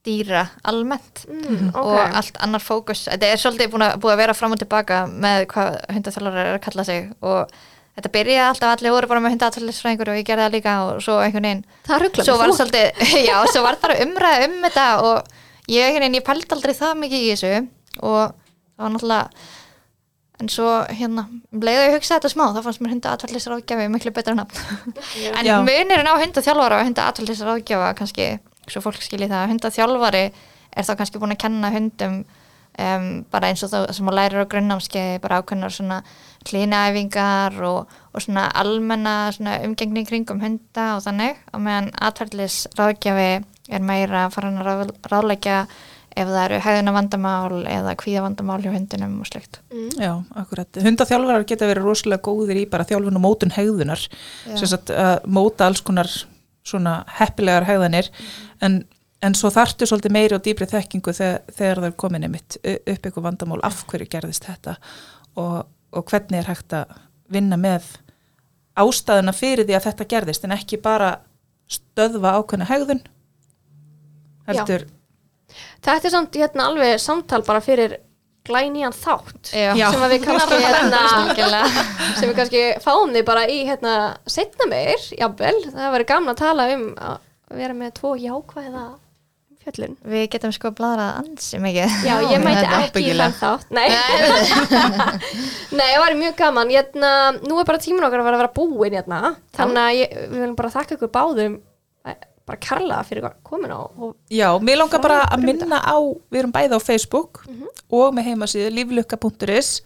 dýra almennt mm, ok. og allt annar fókus. Þetta er svolítið búin að, búið að vera fram og tilbaka með hvað hundaþjálfur er að kalla sig og þetta byrjaði alltaf allir voru bara með hundaatferðlisfræðingur og ég gerði það líka og svo einhvern veginn það ruggla svo var svolítið, (laughs) já, svo var það umræða um þetta og ég, einhvern veginn, ég pældi aldrei það mikið í þessu og það var náttúrulega en svo hérna, um leið að ég hugsa þetta smá þá fannst mér hunda atvallisráðgjafi miklu betra nafn (laughs) en Já. munirinn á hunda þjálfara og hunda atvallisráðgjafa kannski, svo fólk skilji það hunda þjálfari er þá kannski búin að kenna hundum um, bara eins og það sem að læra á grunnnámskeið bara ákveðnar svona klínaæfingar og, og svona almenna svona umgengni kringum hunda og þannig. Og meðan atverðlisráðgjafi er meira farin að ráð, ráðleggja ef það eru hegðuna vandamál eða kvíða vandamál hjá hundinum og slikt Já, akkurat. Hundaþjálfarar geta verið rosalega góðir í bara þjálfun og mótun hegðunar, sem sagt að móta alls konar svona heppilegar hegðanir, en, en svo þarftu svolítið meiri og dýbri þekkingu þegar, þegar það er komin einmitt upp eitthvað vandamál, af hverju gerðist þetta? Og, og hvernig er hægt að vinna með ástæðuna fyrir því að þetta gerðist, en ekki bara stöðva ákveðna hegðun, heldur, þetta er samt hérna alveg samtal bara fyrir glænýjan þátt Já. sem við kannski (laughs) hérna, sem við kannski fáum því bara í hérna setna meir, jafnvel, það væri gaman að tala um að vera með tvo jákvæða fjöllun Við getum sko bladrað ansi mikið. Já, ég mæti ekki í þann þátt. Nei, (laughs) Nei það var mjög gaman. Hérna, Nú er bara tíminn okkar að vera að vera búin hérna. Þannig að ég, við viljum bara þakka ykkur báðum eh, bara karla fyrir komin á og Já, mér langar bara að minna á, við erum bæði á Facebook og með heimasíðu líflukka.is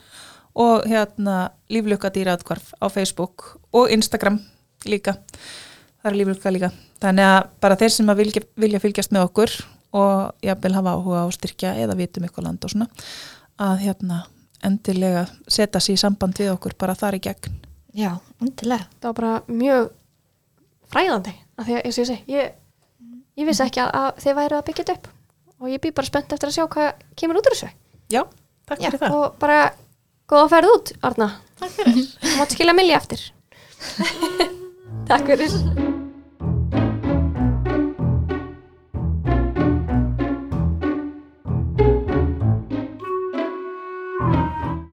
og hérna líflukka dýraðkvarf á Facebook og Instagram líka, það er líflukka líka. Þannig að bara þeir sem að vilja, vilja fylgjast með okkur og jafnvel hafa áhuga á að styrkja eða vitum eitthvað land og svona, að hérna endilega setja sér í samband við okkur bara þar í gegn. Já, undilega það var bara mjög fræðandi af því að eins og ég segi ég, ég vissi ekki að, að þið væru að byggja þetta upp. Og ég bý bara spennt eftir að sjá hvað kemur út úr þessu. Já, takk fyrir það. og bara góða ferð út, Arna. Takk fyrir. Mátt skilja milli eftir. (laughs) Takk fyrir